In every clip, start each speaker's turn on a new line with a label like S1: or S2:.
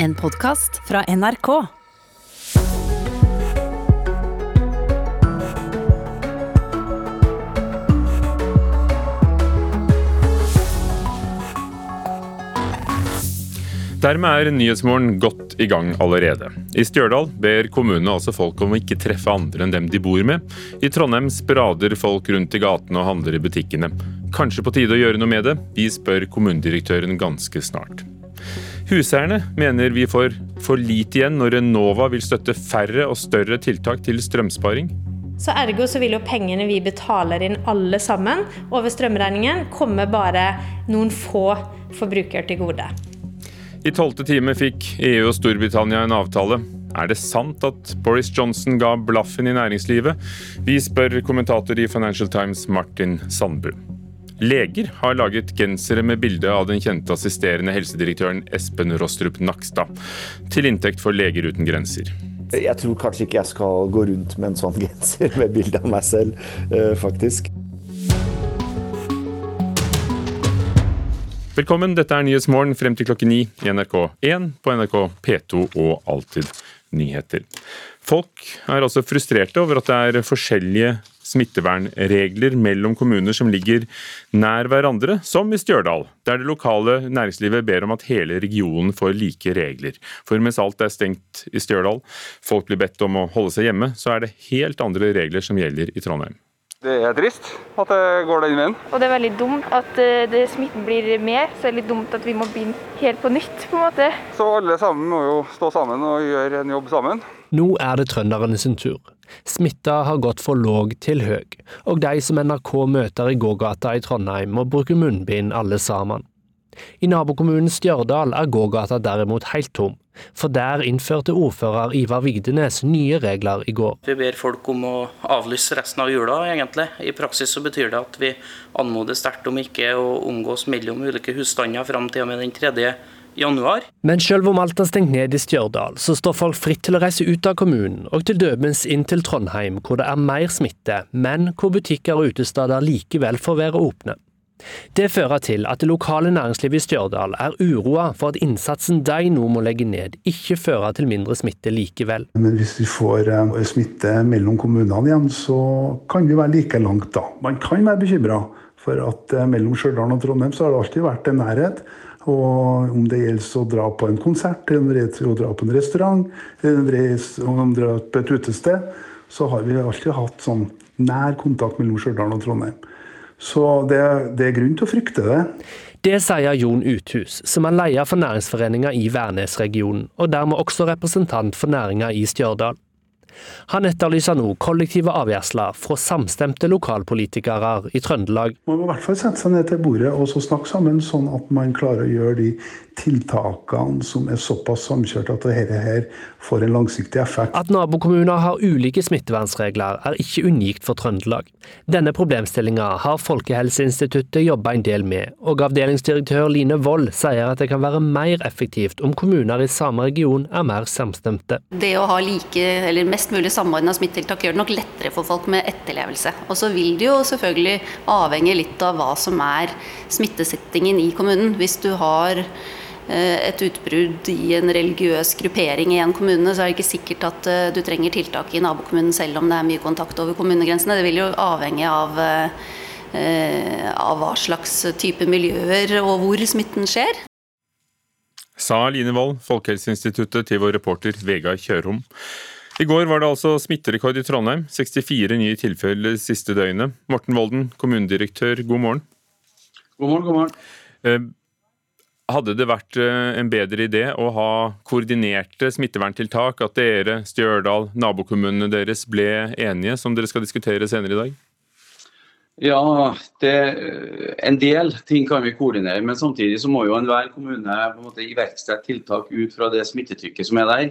S1: En podkast fra NRK.
S2: Dermed er Nyhetsmorgen godt i gang allerede. I Stjørdal ber kommunene altså folk om å ikke treffe andre enn dem de bor med. I Trondheim sprader folk rundt i gatene og handler i butikkene. Kanskje på tide å gjøre noe med det? Vi spør kommunedirektøren ganske snart. Huseierne mener vi får for lite igjen når Enova vil støtte færre og større tiltak til strømsparing.
S3: Så ergo så vil jo pengene vi betaler inn alle sammen over strømregningen, komme bare noen få forbrukere til gode.
S2: I tolvte time fikk EU og Storbritannia en avtale. Er det sant at Boris Johnson ga blaffen i næringslivet? Vi spør kommentator i Financial Times Martin Sandbu. Leger har laget gensere med bilde av den kjente assisterende helsedirektøren Espen Rostrup Nakstad, til inntekt for Leger uten grenser.
S4: Jeg tror kanskje ikke jeg skal gå rundt med en sånn genser med bilde av meg selv, eh, faktisk.
S2: Velkommen, dette er Nyhetsmorgen frem til klokken ni i NRK1, på NRK P2 og Alltid nyheter. Folk er altså frustrerte over at det er forskjellige smittevernregler mellom kommuner som ligger nær hverandre, som i Stjørdal, der det lokale næringslivet ber om at hele regionen får like regler. For mens alt er stengt i Stjørdal, folk blir bedt om å holde seg hjemme, så er det helt andre regler som gjelder i Trondheim.
S5: Det er trist at det går den veien.
S6: Og det er veldig dumt at eh, det, smitten blir mer, så det er litt dumt at vi må begynne helt på nytt. på en måte.
S5: Så alle sammen må jo stå sammen og gjøre en jobb sammen.
S7: Nå er det trønderne sin tur. Smitta har gått fra låg til høy, og de som NRK møter i gågata i Trondheim må bruke munnbind alle sammen. I nabokommunen Stjørdal er gågata derimot helt tom, for der innførte ordfører Ivar Vigdenes nye regler i går.
S8: Vi ber folk om å avlyse resten av jula, egentlig. I praksis så betyr det at vi anmoder sterkt om ikke å omgås mellom ulike husstander fram til og med den 3. januar.
S7: Men selv om alt er stengt ned i Stjørdal, så står folk fritt til å reise ut av kommunen, og til dømens inn til Trondheim, hvor det er mer smitte, men hvor butikker og utesteder likevel får være åpne. Det fører til at det lokale næringslivet i Stjørdal er uroa for at innsatsen de nå må legge ned, ikke fører til mindre smitte likevel.
S9: Men hvis vi får eh, smitte mellom kommunene igjen, så kan vi være like langt da. Man kan være bekymra for at eh, mellom Stjørdal og Trondheim så har det alltid vært en nærhet. Og om det gjelder å dra på en konsert, å dra på en restaurant, om dra på et utested, så har vi alltid hatt sånn nær kontakt mellom Stjørdal og Trondheim. Så det, det, er grunn til å frykte det.
S7: Det sier Jon Uthus, som er leder for næringsforeninga i Værnesregionen, og dermed også representant for næringa i Stjørdal. Han etterlyser nå kollektive avgjørelser fra samstemte lokalpolitikere i Trøndelag.
S9: Man må i hvert fall sette seg ned til bordet og snakke sammen, sånn at man klarer å gjøre de tiltakene som er såpass samkjørt at dette her får en langsiktig effekt.
S7: At nabokommuner har ulike smittevernsregler er ikke unikt for Trøndelag. Denne problemstillinga har Folkehelseinstituttet jobba en del med, og avdelingsdirektør Line Wold sier at det kan være mer effektivt om kommuner i samme region er mer samstemte.
S10: Det å ha like, eller mest mulig samordna smittetiltak gjør det nok lettere for folk med etterlevelse. Og så vil det jo selvfølgelig avhenge litt av hva som er smittesettingen i kommunen. Hvis du har et utbrudd i en religiøs gruppering i en kommune, så er det ikke sikkert at du trenger tiltak i nabokommunen selv om det er mye kontakt over kommunegrensene. Det vil jo avhenge av, av hva slags type miljøer og hvor smitten skjer.
S2: Sa Line Wold, Folkehelseinstituttet, til vår reporter Vegard Kjørom. I går var det altså smitterekord i Trondheim. 64 nye tilfeller siste døgnet. Morten Volden, kommunedirektør, god morgen.
S11: God morgen, god morgen.
S2: Hadde det vært en bedre idé å ha koordinerte smitteverntiltak? At dere, Stjørdal, nabokommunene deres ble enige, som dere skal diskutere senere i dag?
S11: Ja, det, en del ting kan vi koordinere, men samtidig så må jo enhver kommune på en måte iverksette tiltak ut fra det smittetrykket som er der.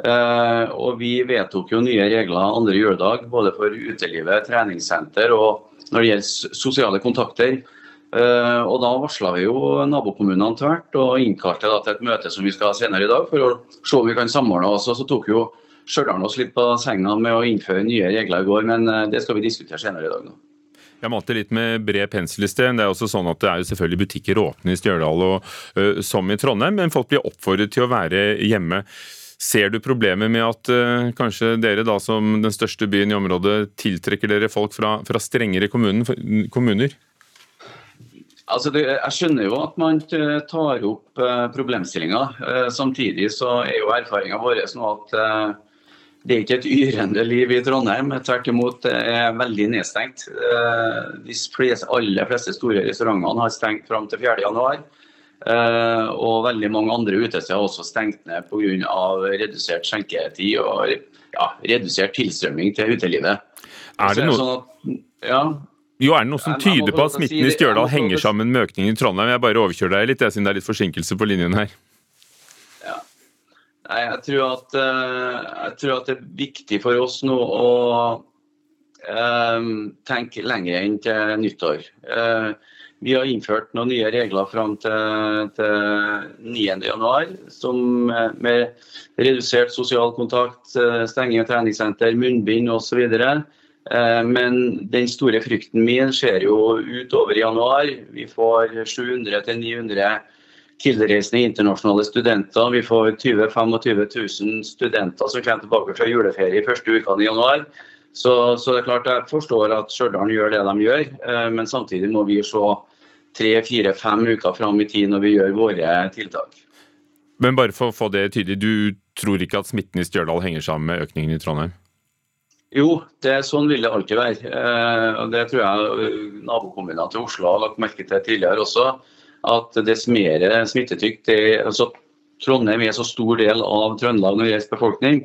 S11: Uh, og Vi vedtok jo nye regler andre juledag, både for utelivet, treningssenter og når det gjelder sosiale kontakter. Uh, og Da varsla vi jo nabokommunene tvert og innkalte til et møte som vi skal ha senere i dag, for å se om vi kan samordne oss. Og Så tok jo Stjørdal oss litt på senga med å innføre nye regler i går, men uh, det skal vi diskutere senere i dag. nå.
S2: Jeg malte litt med bred pensel i sted. Det er også sånn at det er jo selvfølgelig butikker åpne i Stjørdal og uh, som i Trondheim, men folk blir oppfordret til å være hjemme. Ser du problemer med at uh, kanskje dere da som den største byen i området tiltrekker dere folk fra, fra strengere kommunen, kommuner?
S11: Altså det, jeg skjønner jo at man tar opp uh, problemstillinger. Uh, samtidig så er jo erfaringa vår sånn at det er ikke et yrende liv i Trondheim. Tvert imot det er veldig nedstengt. Eh, de fleste, aller fleste store restaurantene har stengt fram til 4.1. Uh, og veldig mange andre utesteder har også stengt ned pga. redusert skjenketid og ja, redusert tilstrømming til utelivet.
S2: Er det noe... Sånn at, ja, jo, Er det noe som tyder på at smitten i Stjørdal henger sammen med økningen i Trondheim? Jeg bare overkjører deg litt, jeg, siden det er litt forsinkelse på linjen her.
S11: Nei, jeg tror, at, eh, jeg tror at det er viktig for oss nå å um, tenke lenger enn til nyttår. Uh, vi har innført noen nye regler fram til, til 9.1, som med redusert sosial kontakt, stenging av treningssenter, munnbind osv. Men den store frykten min skjer jo utover januar. Vi får 700-900 tilreisende internasjonale studenter. Vi får 20 25 000 studenter som kommer tilbake fra juleferie i første ukene i januar. Så, så, det er klart jeg forstår at Stjørdal gjør det de gjør, eh, men samtidig må vi se tre, fire, fem uker fram i tid når vi gjør våre tiltak.
S2: Men bare for å få det tydelig, du tror ikke at smitten i Stjørdal henger sammen med økningen i Trondheim?
S11: Jo, det, sånn vil det alltid være. Eh, Det tror jeg nabokommunene til Oslo har lagt merke til tidligere også at dess mer smittetrykk det, altså Trondheim er så stor del av Trøndelag når det gjelder befolkning,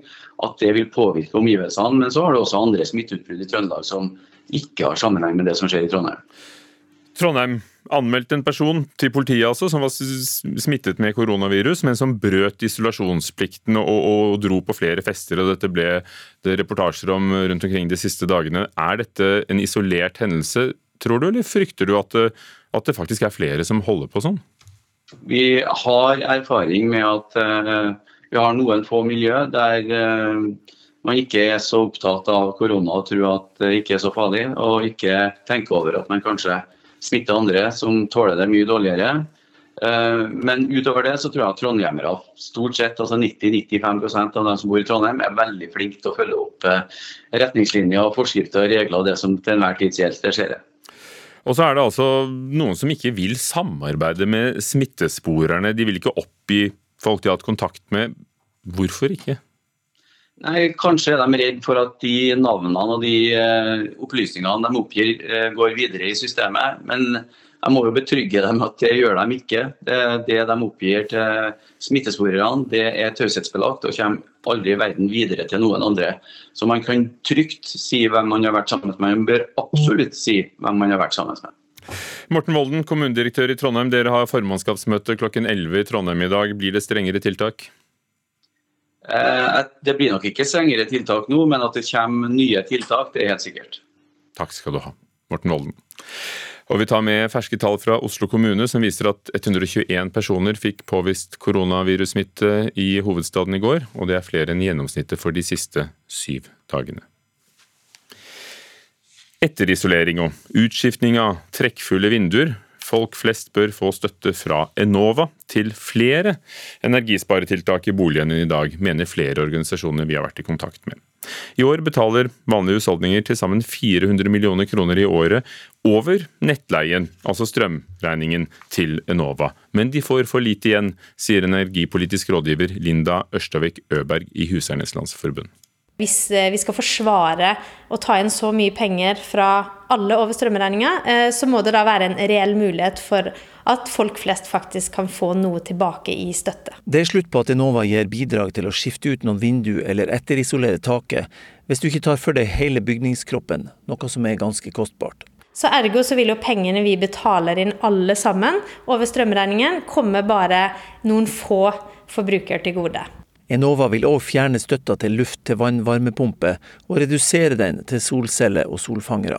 S11: at det vil påvirke omgivelsene. Men så har det også andre smitteutbrudd i Trøndelag som ikke har sammenheng med det som skjer i Trondheim.
S2: Trondheim anmeldte en person til politiet altså, som var smittet med koronavirus, men som brøt isolasjonsplikten og, og, dro på flere fester. og Dette ble det reportasjer om rundt omkring de siste dagene. Er dette en isolert hendelse, tror du, eller frykter du at at det faktisk er flere som holder på sånn?
S11: Vi har erfaring med at uh, vi har noen få miljø der uh, man ikke er så opptatt av korona og tror at det ikke er så farlig, og ikke tenker over at man kanskje smitter andre som tåler det mye dårligere. Uh, men utover det så tror jeg at trondhjemmere, stort sett altså 90-95% av de som bor i Trondheim, er veldig flinke til å følge opp retningslinjer, forskrifter og regler og det som til enhver tid gjelder. Det skjer.
S2: Og så er det altså noen som ikke vil samarbeide med smittesporerne. De vil ikke oppgi folk de har hatt kontakt med. Hvorfor ikke?
S11: Nei, Kanskje er de redd for at de navnene og de uh, opplysningene de oppgir, uh, går videre i systemet. Men jeg må jo betrygge dem at det gjør de ikke. Det, det de oppgir til smittesporerne, det er taushetsbelagt og kommer aldri i verden videre til noen andre. Så man kan trygt si hvem man har vært sammen med. Man bør absolutt si hvem man har vært sammen med.
S2: Morten Volden, kommunedirektør i Trondheim. Dere har formannskapsmøte klokken 11 i Trondheim i dag. Blir det strengere tiltak?
S11: Eh, det blir nok ikke strengere tiltak nå, men at det kommer nye tiltak, det er helt sikkert.
S2: Takk skal du ha, Morten Volden. Og Vi tar med ferske tall fra Oslo kommune som viser at 121 personer fikk påvist koronavirussmitte i hovedstaden i går, og det er flere enn gjennomsnittet for de siste syv dagene. Etterisolering og utskiftning av trekkfulle vinduer folk flest bør få støtte fra Enova til flere energisparetiltak i boligen i dag, mener flere organisasjoner vi har vært i kontakt med. I år betaler vanlige husholdninger til sammen 400 millioner kroner i året over nettleien, altså strømregningen, til Enova. Men de får for lite igjen, sier energipolitisk rådgiver Linda Ørstavik Øberg i Huseiernes Landsforbund.
S3: Hvis eh, vi skal forsvare å ta inn så mye penger fra alle over strømregninga, eh, så må det da være en reell mulighet for at folk flest faktisk kan få noe tilbake i støtte.
S12: Det er slutt på at Enova gir bidrag til å skifte ut noen vindu eller etterisolere taket, hvis du ikke tar for deg hele bygningskroppen, noe som er ganske kostbart.
S3: Så ergo så vil jo pengene vi betaler inn alle sammen over strømregningen, komme bare noen få forbrukere til gode.
S12: Enova vil òg fjerne støtta til luft-til-vann-varmepumpe, og redusere den til solceller og solfangere.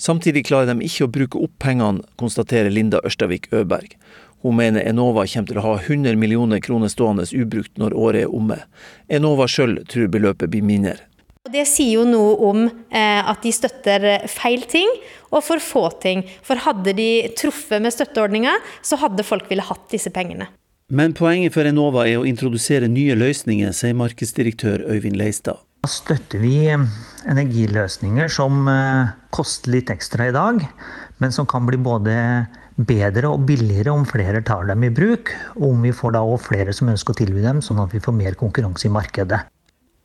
S12: Samtidig klarer de ikke å bruke opp pengene, konstaterer Linda Ørstavik Øberg. Hun mener Enova kommer til å ha 100 millioner kroner stående ubrukt når året er omme. Enova sjøl tror beløpet blir mindre.
S3: Det sier jo noe om eh, at de støtter feil ting og for få ting. For hadde de truffet med støtteordninga, så hadde folk ville hatt disse pengene.
S12: Men poenget for Enova er å introdusere nye løsninger, sier markedsdirektør Øyvind Leistad.
S13: Da støtter vi energiløsninger som eh, koster litt ekstra i dag, men som kan bli både bedre og billigere om flere tar dem i bruk, og om vi får da òg flere som ønsker å tilby dem, sånn at vi får mer konkurranse i markedet.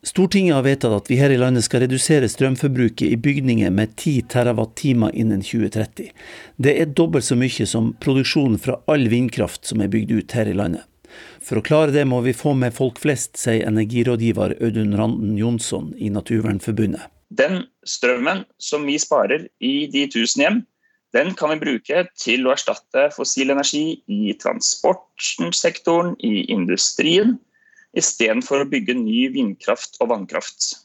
S12: Stortinget har vedtatt at vi her i landet skal redusere strømforbruket i bygninger med 10 TWh innen 2030. Det er dobbelt så mye som produksjonen fra all vindkraft som er bygd ut her i landet. For å klare det må vi få med folk flest, sier energirådgiver Audun Randen Jonsson i Naturvernforbundet.
S14: Den strømmen som vi sparer i de tusen hjem, den kan vi bruke til å erstatte fossil energi i transportsektoren, i industrien istedenfor å bygge ny vindkraft og vannkraft.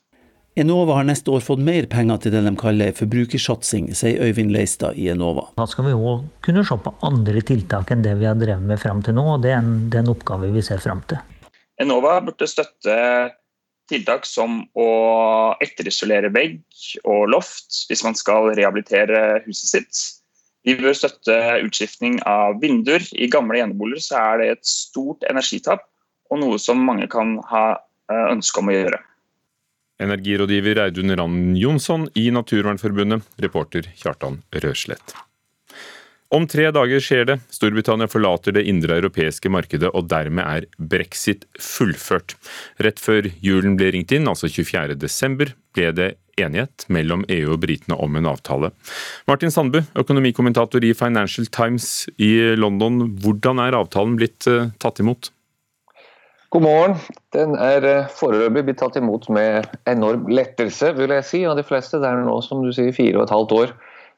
S12: Enova har neste år fått mer penger til det de kaller forbrukersatsing, sier Øyvind Leistad i Enova.
S13: Da skal vi òg kunne se på andre tiltak enn det vi har drevet med fram til nå, og det er en, det er en oppgave vi ser fram til.
S14: Enova burde støtte tiltak som å etterisolere vegg og loft hvis man skal rehabilitere huset sitt. Vi bør støtte utskiftning av vinduer. I gamle eneboliger er det et stort energitap og noe som mange kan ha eh, ønske om å gjøre.
S2: Energirådgiver Audun Rand Jonsson i Naturvernforbundet, reporter Kjartan Røslett. Om tre dager skjer det. Storbritannia forlater det indre europeiske markedet, og dermed er brexit fullført. Rett før julen ble ringt inn, altså 24.12, ble det enighet mellom EU og britene om en avtale. Martin Sandbu, økonomikommentator i Financial Times i London. Hvordan er avtalen blitt eh, tatt imot?
S15: God morgen. Den er eh, foreløpig blitt tatt imot med enorm lettelse, vil jeg si, av de fleste. Det er nå, som du sier, fire og et halvt år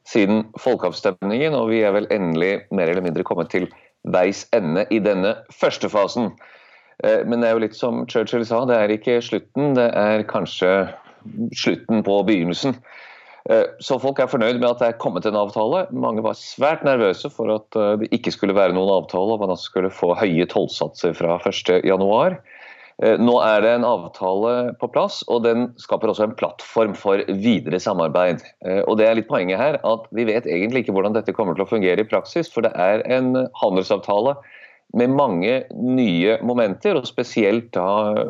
S15: siden folkeavstemningen, og vi er vel endelig mer eller mindre kommet til veis ende i denne første fasen. Eh, men det er jo litt som Churchill sa, det er ikke slutten, det er kanskje slutten på begynnelsen. Eh, så folk er fornøyd med at det er kommet en avtale. Mange var svært nervøse for at eh, det ikke skulle være noen avtale, og man skulle få høye tollsatser fra 1.1. Eh, nå er det en avtale på plass, og den skaper også en plattform for videre samarbeid. Og det er litt poenget her, at Vi vet egentlig ikke hvordan dette kommer til å fungere i praksis, for det er en handelsavtale med mange nye momenter, og spesielt da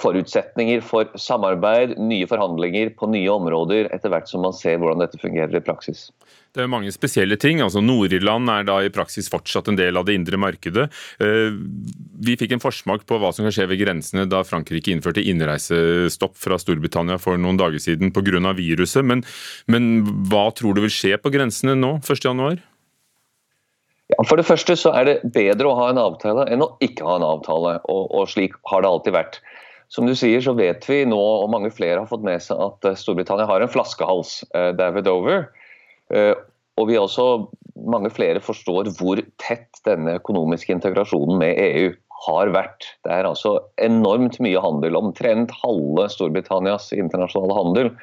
S15: forutsetninger for samarbeid, nye forhandlinger på nye områder, etter hvert som man ser hvordan dette fungerer i praksis.
S2: Det er mange spesielle ting. altså Nord-Irland er da i praksis fortsatt en del av det indre markedet. Eh, vi fikk en forsmak på hva som kan skje ved grensene da Frankrike innførte innreisestopp fra Storbritannia for noen dager siden pga. viruset. Men, men hva tror du vil skje på grensene nå, 1.1?
S15: Ja, for det første så er det bedre å ha en avtale enn å ikke ha en avtale, og, og slik har det alltid vært. Som du sier, så vet vi nå, og mange flere har fått med seg, at eh, Storbritannia har en flaskehals. Eh, David Over. Eh, og vi også, mange flere forstår hvor tett denne økonomiske integrasjonen med EU har vært. Det er altså enormt mye handel. Omtrent halve Storbritannias internasjonale handel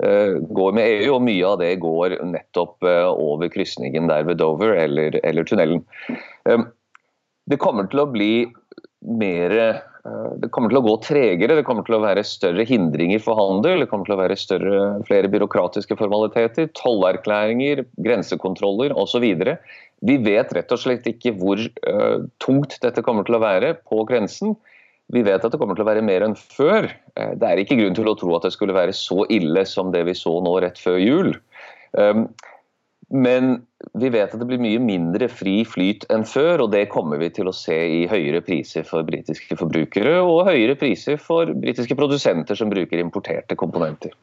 S15: går med EU, og mye av det går nettopp over krysningen der ved Dover eller, eller tunnelen. Det kommer til å bli mer det kommer til å gå tregere, det kommer til å være større hindringer for handel. Det kommer til å være større, flere byråkratiske formaliteter, tollerklæringer, grensekontroller osv. Vi vet rett og slett ikke hvor uh, tungt dette kommer til å være på grensen. Vi vet at det kommer til å være mer enn før. Uh, det er ikke grunn til å tro at det skulle være så ille som det vi så nå rett før jul. Um, men vi vet at det blir mye mindre fri flyt enn før, og det kommer vi til å se i høyere priser for britiske forbrukere og høyere priser for britiske produsenter som bruker importerte komponenter.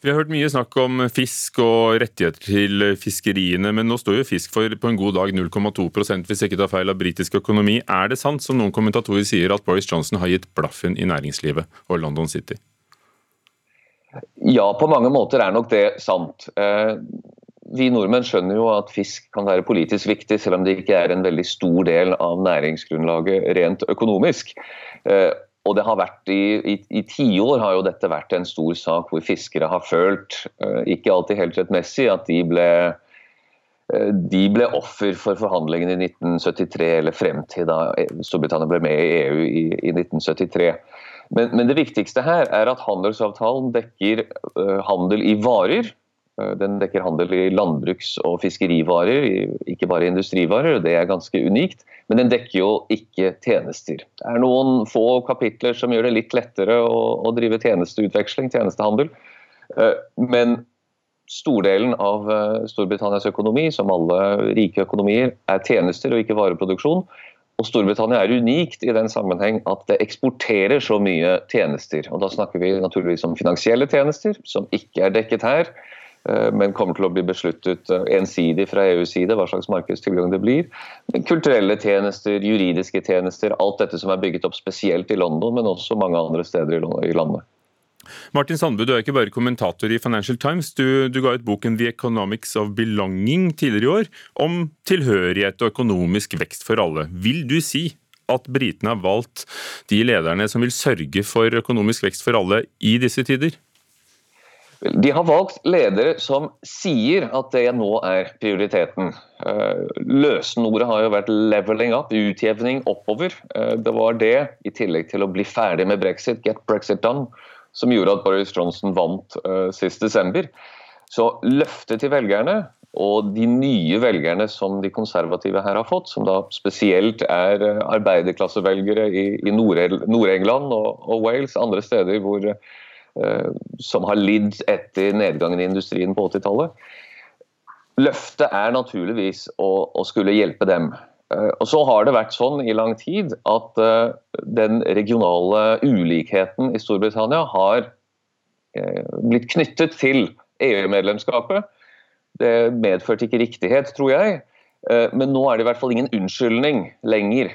S2: Vi har hørt mye snakk om fisk og rettigheter til fiskeriene, men nå står jo fisk for på en god dag 0,2 hvis jeg ikke tar feil av britisk økonomi. Er det sant, som noen kommentatorer sier, at Boris Johnson har gitt blaffen i næringslivet og London City?
S15: Ja, på mange måter er nok det sant. Eh, vi nordmenn skjønner jo at fisk kan være politisk viktig, selv om det ikke er en veldig stor del av næringsgrunnlaget rent økonomisk. Eh, og det har vært I, i, i tiår har jo dette vært en stor sak hvor fiskere har følt, eh, ikke alltid helt rettmessig, at de ble de ble offer for forhandlingene i 1973, eller frem til da Storbritannia ble med i EU i, i 1973. Men, men, det viktigste her er at handelsavtalen dekker handel i varer. Uh, den dekker handel i landbruks- og fiskerivarer, ikke bare industrivarer. Det er ganske unikt. Men den dekker jo ikke tjenester. Det er noen få kapitler som gjør det litt lettere å, å drive tjenesteutveksling, tjenestehandel. Uh, men Stordelen av eh, Storbritannias økonomi, som alle rike økonomier, er tjenester og ikke vareproduksjon. Og Storbritannia er unikt i den sammenheng at det eksporterer så mye tjenester. Og Da snakker vi naturligvis om finansielle tjenester, som ikke er dekket her, eh, men kommer til å bli besluttet eh, ensidig fra EUs side hva slags markedstilgang det blir. Kulturelle tjenester, juridiske tjenester, alt dette som er bygget opp spesielt i London, men også mange andre steder i landet.
S2: Martin Sandbu, du er ikke bare kommentator i Financial Times. Du, du, ga ut boken The Economics of Belonging tidligere i år, om tilhørighet og økonomisk vekst for alle. Vil du si at britene har valgt de lederne som vil sørge for økonomisk vekst for alle i disse tider?
S15: De har valgt ledere som sier at det nå er prioriteten. Eh, løsenordet har jo vært 'leveling up', utjevning oppover. Eh, det var det, i tillegg til å bli ferdig med brexit, get brexit done, som gjorde at Boris Johnson vant uh, sist desember. Så løftet til velgerne og de nye velgerne som de konservative her har fått, som da spesielt er arbeiderklassevelgere i, Nord-England og, Wales, andre steder hvor, som har lidd etter nedgangen i industrien på 80-tallet. Løftet er naturligvis å, å skulle hjelpe dem. Eh, og så har det vært sånn i lang tid at eh, den regionale ulikheten i Storbritannia har eh, blitt knyttet til EU-medlemskapet. Det medførte ikke riktighet, tror jeg. Men nå er det i hvert fall ingen unnskyldning lenger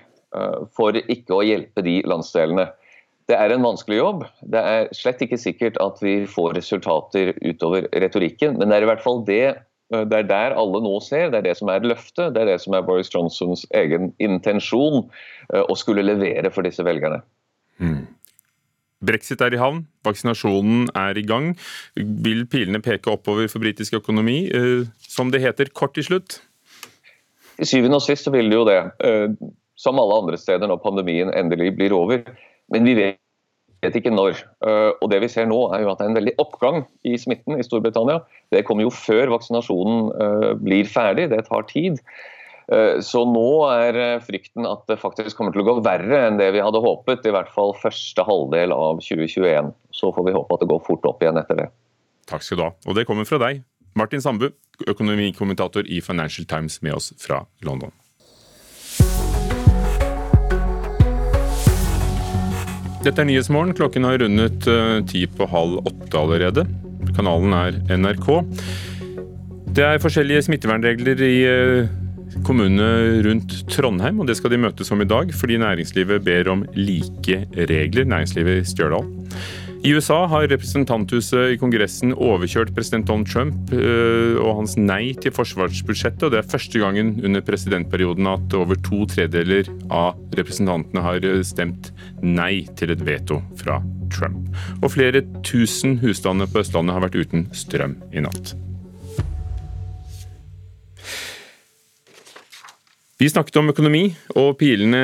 S15: for ikke å hjelpe de landsdelene. Det er en vanskelig jobb. Det er slett ikke sikkert at vi får resultater utover retorikken, men det er i hvert fall det Eh, det er der alle nå ser, det er det som er løftet, det er det som er Boris Johnsons egen intensjon eh, å skulle levere for disse velgerne. Mm.
S2: Brexit er i havn, vaksinasjonen er i gang. Vil pilene peke oppover for britisk økonomi? Eh, som det heter, kort til slutt?
S15: I syvende og sist så vil det jo det. Som alle andre steder når pandemien endelig blir over. Men vi vet ikke når. Eh, og det vi ser nå er jo at det er en veldig oppgang i smitten i Storbritannia. Det kommer jo før vaksinasjonen eh, blir ferdig, det tar tid. Eh, så nå er frykten at det faktisk kommer til å gå verre enn det vi hadde håpet. I hvert fall første halvdel av 2021. Så får vi håpe at det går fort opp igjen etter det.
S2: Takk skal du ha. Og det kommer fra deg, Martin Sambu, økonomikommentator i Financial Times med oss fra London. Dette er Nyhetsmorgen. Klokken har rundet eh, ti på halv åtte allerede. Kanalen er NRK. Det er forskjellige smittevernregler i eh, kommunene rundt Trondheim, og det skal de møtes om i dag, fordi næringslivet ber om like regler. Næringslivet i Stjørdal. I USA har representanthuset i Kongressen overkjørt president Donald Trump øh, og hans nei til forsvarsbudsjettet. og Det er første gangen under presidentperioden at over to tredeler av representantene har øh, stemt nei til et veto fra Trump. Og flere tusen husstander på Østlandet har vært uten strøm i natt. Vi snakket om økonomi og pilene,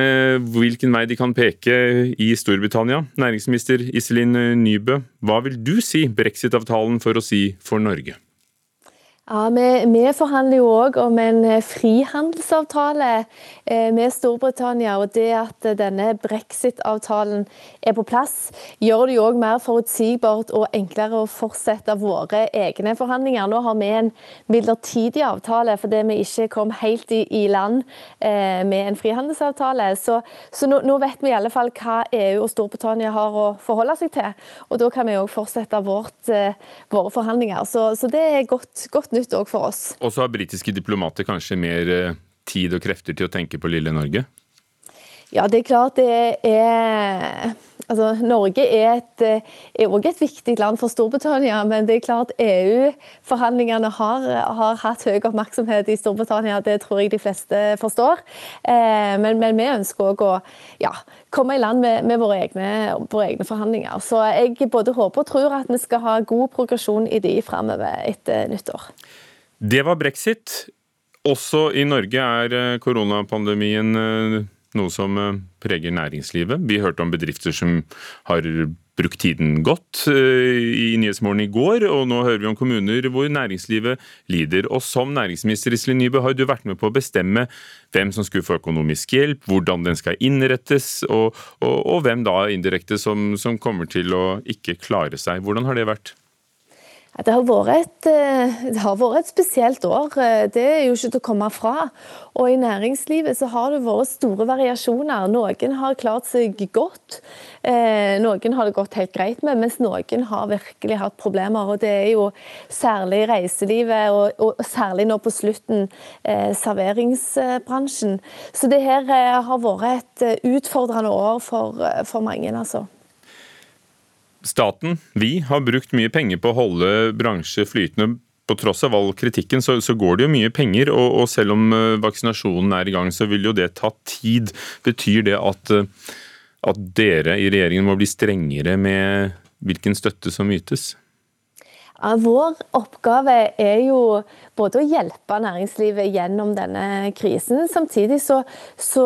S2: hvilken vei de kan peke i Storbritannia. Næringsminister Iselin Nybø, hva vil du si brexit-avtalen for å si for Norge?
S16: Ja, vi, vi, forhandler jo òg om en eh, frihandelsavtale eh, med Storbritannia. og Det at denne brexit-avtalen er på plass, gjør det jo òg mer forutsigbart og enklere å fortsette våre egne forhandlinger. Nå har vi en midlertidig avtale fordi vi ikke kom helt i, i land eh, med en frihandelsavtale. Så, så nå, nå, vet vi i alle fall hva EU og Storbritannia har å forholde seg til. og Da kan vi òg fortsette vårt, våre forhandlinger. Så, så det er godt, godt nytt nytt òg for oss.
S2: Og så har britiske diplomater kanskje mer eh, tid og krefter til å tenke på lille Norge?
S16: Ja, det er klart det er Altså, Norge er et, er et viktig land for Storbritannia, men det er klart EU-forhandlingene har, har, hatt høy oppmerksomhet i Storbritannia. Det tror jeg de fleste forstår. Eh, men, men, vi ønsker òg å ja, komme i land med, med våre, egne, våre, egne, forhandlinger. Så jeg både håper og tror at vi skal ha god progresjon i de framover etter nyttår.
S2: Det var brexit. Også i Norge er eh, koronapandemien eh, noe som eh, preger næringslivet. Vi hørte om bedrifter som har brukt tiden godt i Nyhetsmorgen i går, og nå hører vi om kommuner hvor næringslivet lider. Og som næringsminister Iselin Nybø har du vært med på å bestemme hvem som skulle få økonomisk hjelp, hvordan den skal innrettes, og, og, og hvem da indirekte som, som kommer til å ikke klare seg. Hvordan har det vært?
S16: Det har, et, eh, det har, vært et, spesielt år, eh, det er jo ikke til å komme fra. Og i næringslivet så har det vært store variasjoner. Noen har klart seg godt, eh, noen har det gått helt greit med, mens noen har virkelig hatt problemer. Og det er jo særlig reiselivet, og, og særlig nå på slutten serveringsbransjen. Så det her har vært et utfordrende år for, for mange, altså.
S2: Staten, vi, har brukt mye penger på å holde bransje flytende. På tross av all kritikken så, så går det jo mye penger, og, og, selv om uh, vaksinasjonen er i gang, så vil jo det ta tid. Betyr det at, uh, at dere i regjeringen må bli strengere med hvilken støtte som ytes?
S16: Vår oppgave er jo både å hjelpe næringslivet gjennom denne krisen. Samtidig så, så,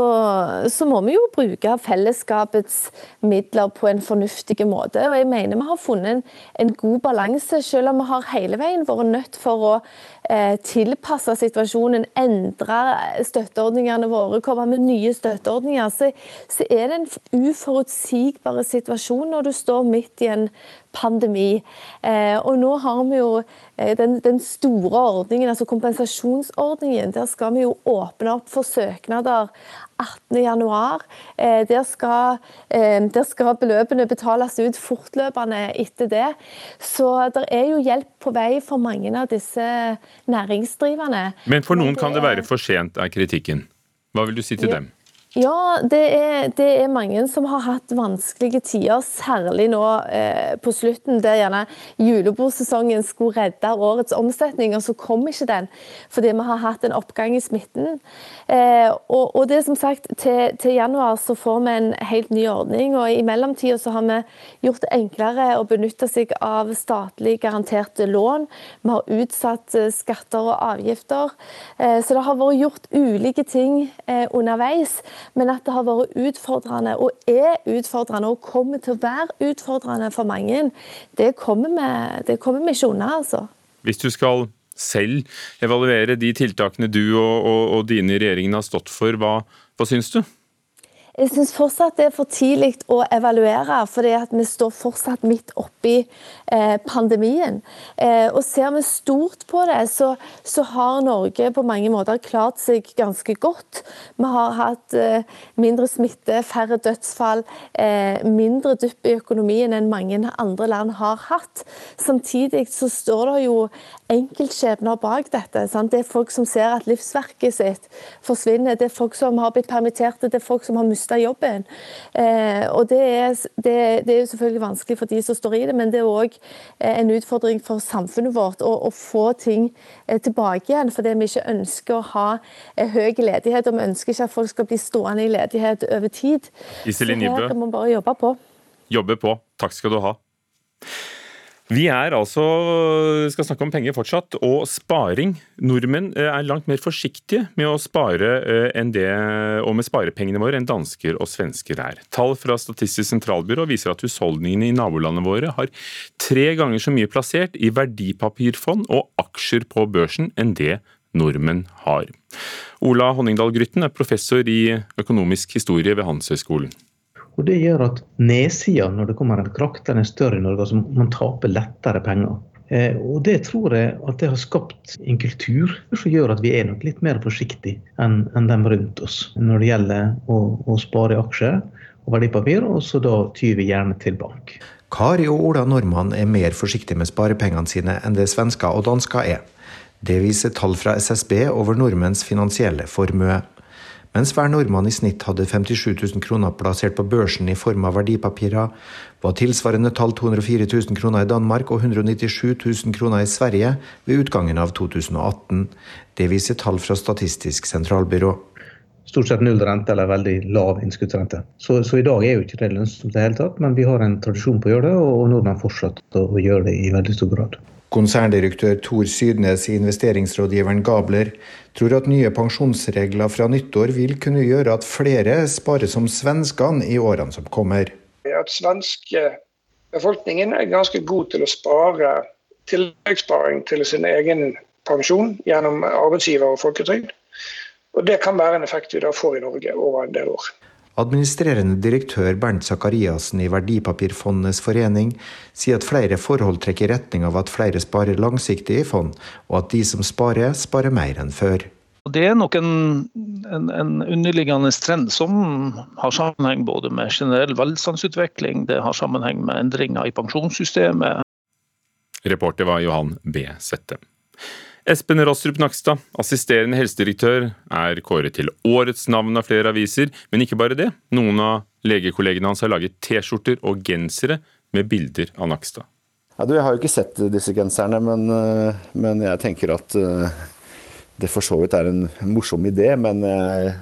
S16: så, må vi jo bruke fellesskapets midler på en fornuftig måte. Og jeg mener vi har funnet en, en god balanse, selv om vi har hele veien vært nødt for å eh, tilpasse situasjonen, endre støtteordningene våre, komme med nye støtteordninger. Så, så er det en uforutsigbar situasjon når du står midt i en pandemi. Eh, og nå har vi jo den, den, store ordningen, altså kompensasjonsordningen. Der skal vi jo åpne opp for søknader 18.1. Eh, der, skal, eh, der skal beløpene betales ut fortløpende etter det. Så det er jo hjelp på vei for mange av disse næringsdrivende.
S2: Men for noen kan det være for sent, er kritikken. Hva vil du si til ja. dem?
S16: Ja, det er, det er, mange som har hatt vanskelige tider, særlig nå eh, på slutten, der gjerne julebordsesongen skulle redde årets omsetning, og så kom ikke den fordi vi har hatt en oppgang i smitten. Eh, og, og, det er som sagt, til, til, januar så får vi en helt ny ordning, og i mellomtida så har vi gjort det enklere å benytte seg av statlig garanterte lån. Vi har utsatt eh, skatter og avgifter. Eh, så det har vært gjort ulike ting eh, underveis men at det har vært utfordrende, og er utfordrende, og kommer til å være utfordrende for mange, det kommer vi, det kommer vi ikke unna, altså.
S2: Hvis du skal selv evaluere de tiltakene du og, og, og dine i regjeringen har stått for, hva, hva syns du?
S16: Jeg syns fortsatt det er for tidlig å evaluere, fordi vi står fortsatt midt oppi pandemien. Eh, og Ser vi stort på det, så, så, har Norge på mange måter klart seg ganske godt. Vi har hatt eh, mindre smitte, færre dødsfall, eh, mindre dupp i økonomien enn mange andre land har hatt. Samtidig så står det jo enkeltskjebner bak dette. Sant? Det er folk som ser at livsverket sitt forsvinner. Det er folk som har blitt permitterte, det er folk som har mistet jobben. Eh, og det er, det, det er, jo selvfølgelig vanskelig for de som står i det, men det er òg eh, en utfordring for samfunnet vårt å, å få ting eh, tilbake igjen. Fordi vi ikke ønsker å ha eh, høy ledighet, og vi ønsker ikke at folk skal bli stående i ledighet over tid.
S2: Iselin
S16: Nybø, jobbe på.
S2: Jobbe på. Takk skal du ha. Vi er altså, skal snakke om penger fortsatt, og sparing. Nordmenn eh, er langt mer forsiktige med å spare eh, enn det, og med sparepengene våre enn dansker og svensker er. Tall fra Statistisk sentralbyrå viser at husholdningene i nabolandene våre har tre ganger så mye plassert i verdipapirfond og aksjer på børsen enn det nordmenn har. Ola Honningdal Grytten er professor i økonomisk historie ved Handelshøyskolen.
S17: Og Det gjør at nedsida når det kommer en krakk, den er større i Norge. altså Man taper lettere penger. Eh, og Det tror jeg at det har skapt en kultur som gjør at vi er nok litt mer forsiktige enn, en dem rundt oss når det gjelder å, å spare i aksjer og verdipapir, og så da tyr vi gjerne til bank.
S18: Kari og Ola Normann er mer forsiktige med sparepengene sine enn det svensker og dansker er. Det viser tall fra SSB over nordmenns finansielle formue. Mens hver nordmann i snitt hadde 57 000 kroner plassert på børsen i form av verdipapirer, var tilsvarende tall 204 000 kroner i Danmark og 197 000 kroner i Sverige ved utgangen av 2018. Det viser tall fra Statistisk sentralbyrå.
S17: Stort sett null rente eller veldig lav innskuddsrente. Så, så, i dag er jo ikke det lønnsomt i det hele tatt, men vi har en tradisjon på å gjøre det, og nordmenn fortsetter å gjøre det i veldig stor grad.
S18: Konserndirektør Tor Sydnes i investeringsrådgiveren Gabler tror at nye pensjonsregler fra nyttår vil kunne gjøre at flere sparer som svenskene i årene som kommer.
S19: At svenske befolkningen er ganske god til å spare tilleggssparing til sin egen pensjon gjennom arbeidsgiver og folketrygd. Og Det kan være en effekt vi da får i Norge over en del år.
S18: Administrerende direktør Bernt Sakariassen i Verdipapirfondenes forening sier at flere forhold trekker i retning av at flere sparer langsiktig i fond, og at de som sparer, sparer mer enn før.
S20: Det er nok en, en, en, underliggende trend som har sammenheng både med generell velstandsutvikling, det har sammenheng med endringer i pensjonssystemet.
S2: Reporter var Johan B. Sette. Espen Rostrup Nakstad, assisterende helsedirektør, er kåret til årets navn av flere aviser. Men ikke bare det. Noen av legekollegene hans har laget T-skjorter og gensere med bilder av Nakstad.
S4: Ja, du, jeg har jo ikke sett disse genserne, men, eh, men jeg tenker at uh, det for så vidt er en morsom idé, men jeg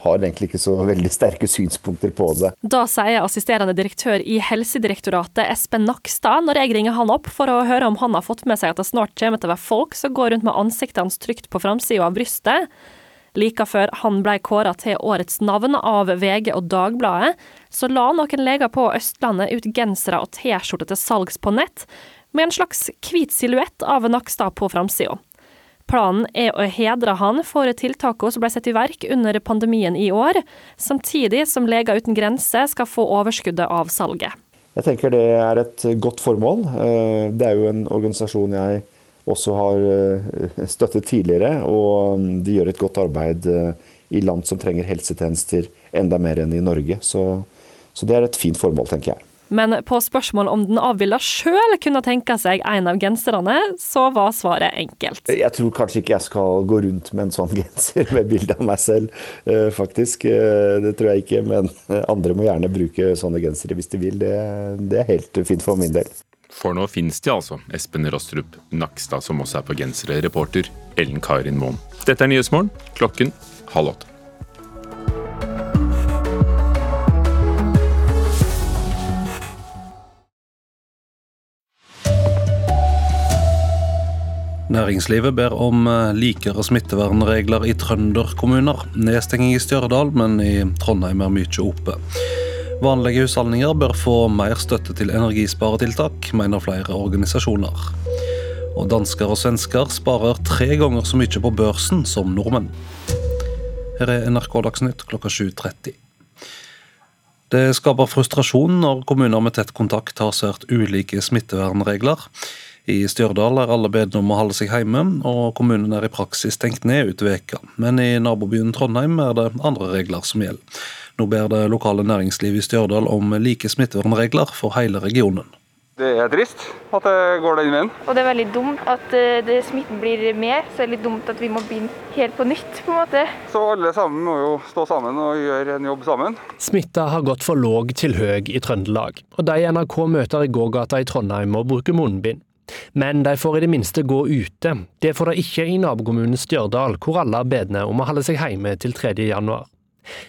S4: har egentlig ikke så veldig sterke synspunkter på det.
S21: Da sier assisterende direktør i Helsedirektoratet Espen Nakstad når jeg ringer han opp for å høre om han har fått med seg at det snart kommer til å være folk som går rundt med ansiktet hans trygt på framsida av brystet. Like før han ble kåra til årets navn av VG og Dagbladet, så la noen leger på Østlandet ut gensere og T-skjorter til salgs på nett, med en slags hvit silhuett av Nakstad på framsida. Planen er å hedre han for tiltakene som ble satt i verk under pandemien i år, samtidig som Leger uten grenser skal få overskuddet av salget.
S4: Jeg tenker det er et godt formål. Eh, det er jo en organisasjon jeg også har eh, støttet tidligere, og de gjør et godt arbeid eh, i land som trenger helsetjenester enda mer enn i Norge. Så, så det er et fint formål, tenker jeg.
S21: Men på spørsmål om den avbilda sjøl kunne tenke seg en av genserne, så var svaret enkelt.
S4: Jeg tror kanskje ikke jeg skal gå rundt med en sånn genser med bilde av meg selv, eh, faktisk. Eh, det tror jeg ikke, men andre må gjerne bruke sånne gensere hvis de vil. Det, det er helt fint for min del.
S2: For nå finnes de altså, Espen Rostrup Nakstad, som også er på gensere, reporter Ellen Karin Moen. Dette er Nyhetsmorgen, klokken halv åtte.
S22: Næringslivet ber om eh, likere smittevernregler i trønderkommuner. Nedstenging i Stjørdal, men i Trondheim er mye oppe. Vanlige husholdninger bør få mer støtte til energisparetiltak, mener flere organisasjoner. Og dansker og svensker sparer tre ganger så mye på børsen som nordmenn. Her er NRK Dagsnytt klokka 7.30. Det skaper frustrasjon når kommuner med tett kontakt har svært ulike smittevernregler. I Stjørdal er alle bedt om å holde seg hjemme, og kommunen er i praksis stengt ned ut veka. Men i nabobyen Trondheim er det andre regler som gjelder. Nå ber det lokale næringslivet i Stjørdal om like smittevernregler for hele regionen.
S5: Det er trist at det går den veien.
S6: Og det er veldig dumt at eh, det, smitten blir mer, så det er litt dumt at vi må begynne helt på nytt. på en måte.
S5: Så alle sammen må jo stå sammen og gjøre en jobb sammen.
S7: Smitta har gått for låg til høy i Trøndelag, og de NRK møter i gågata i Trondheim må bruke munnbind. Men de får i det minste gå ute. Det får de ikke i nabokommunen Stjørdal, hvor alle er bedne om å holde seg hjemme til 3. januar.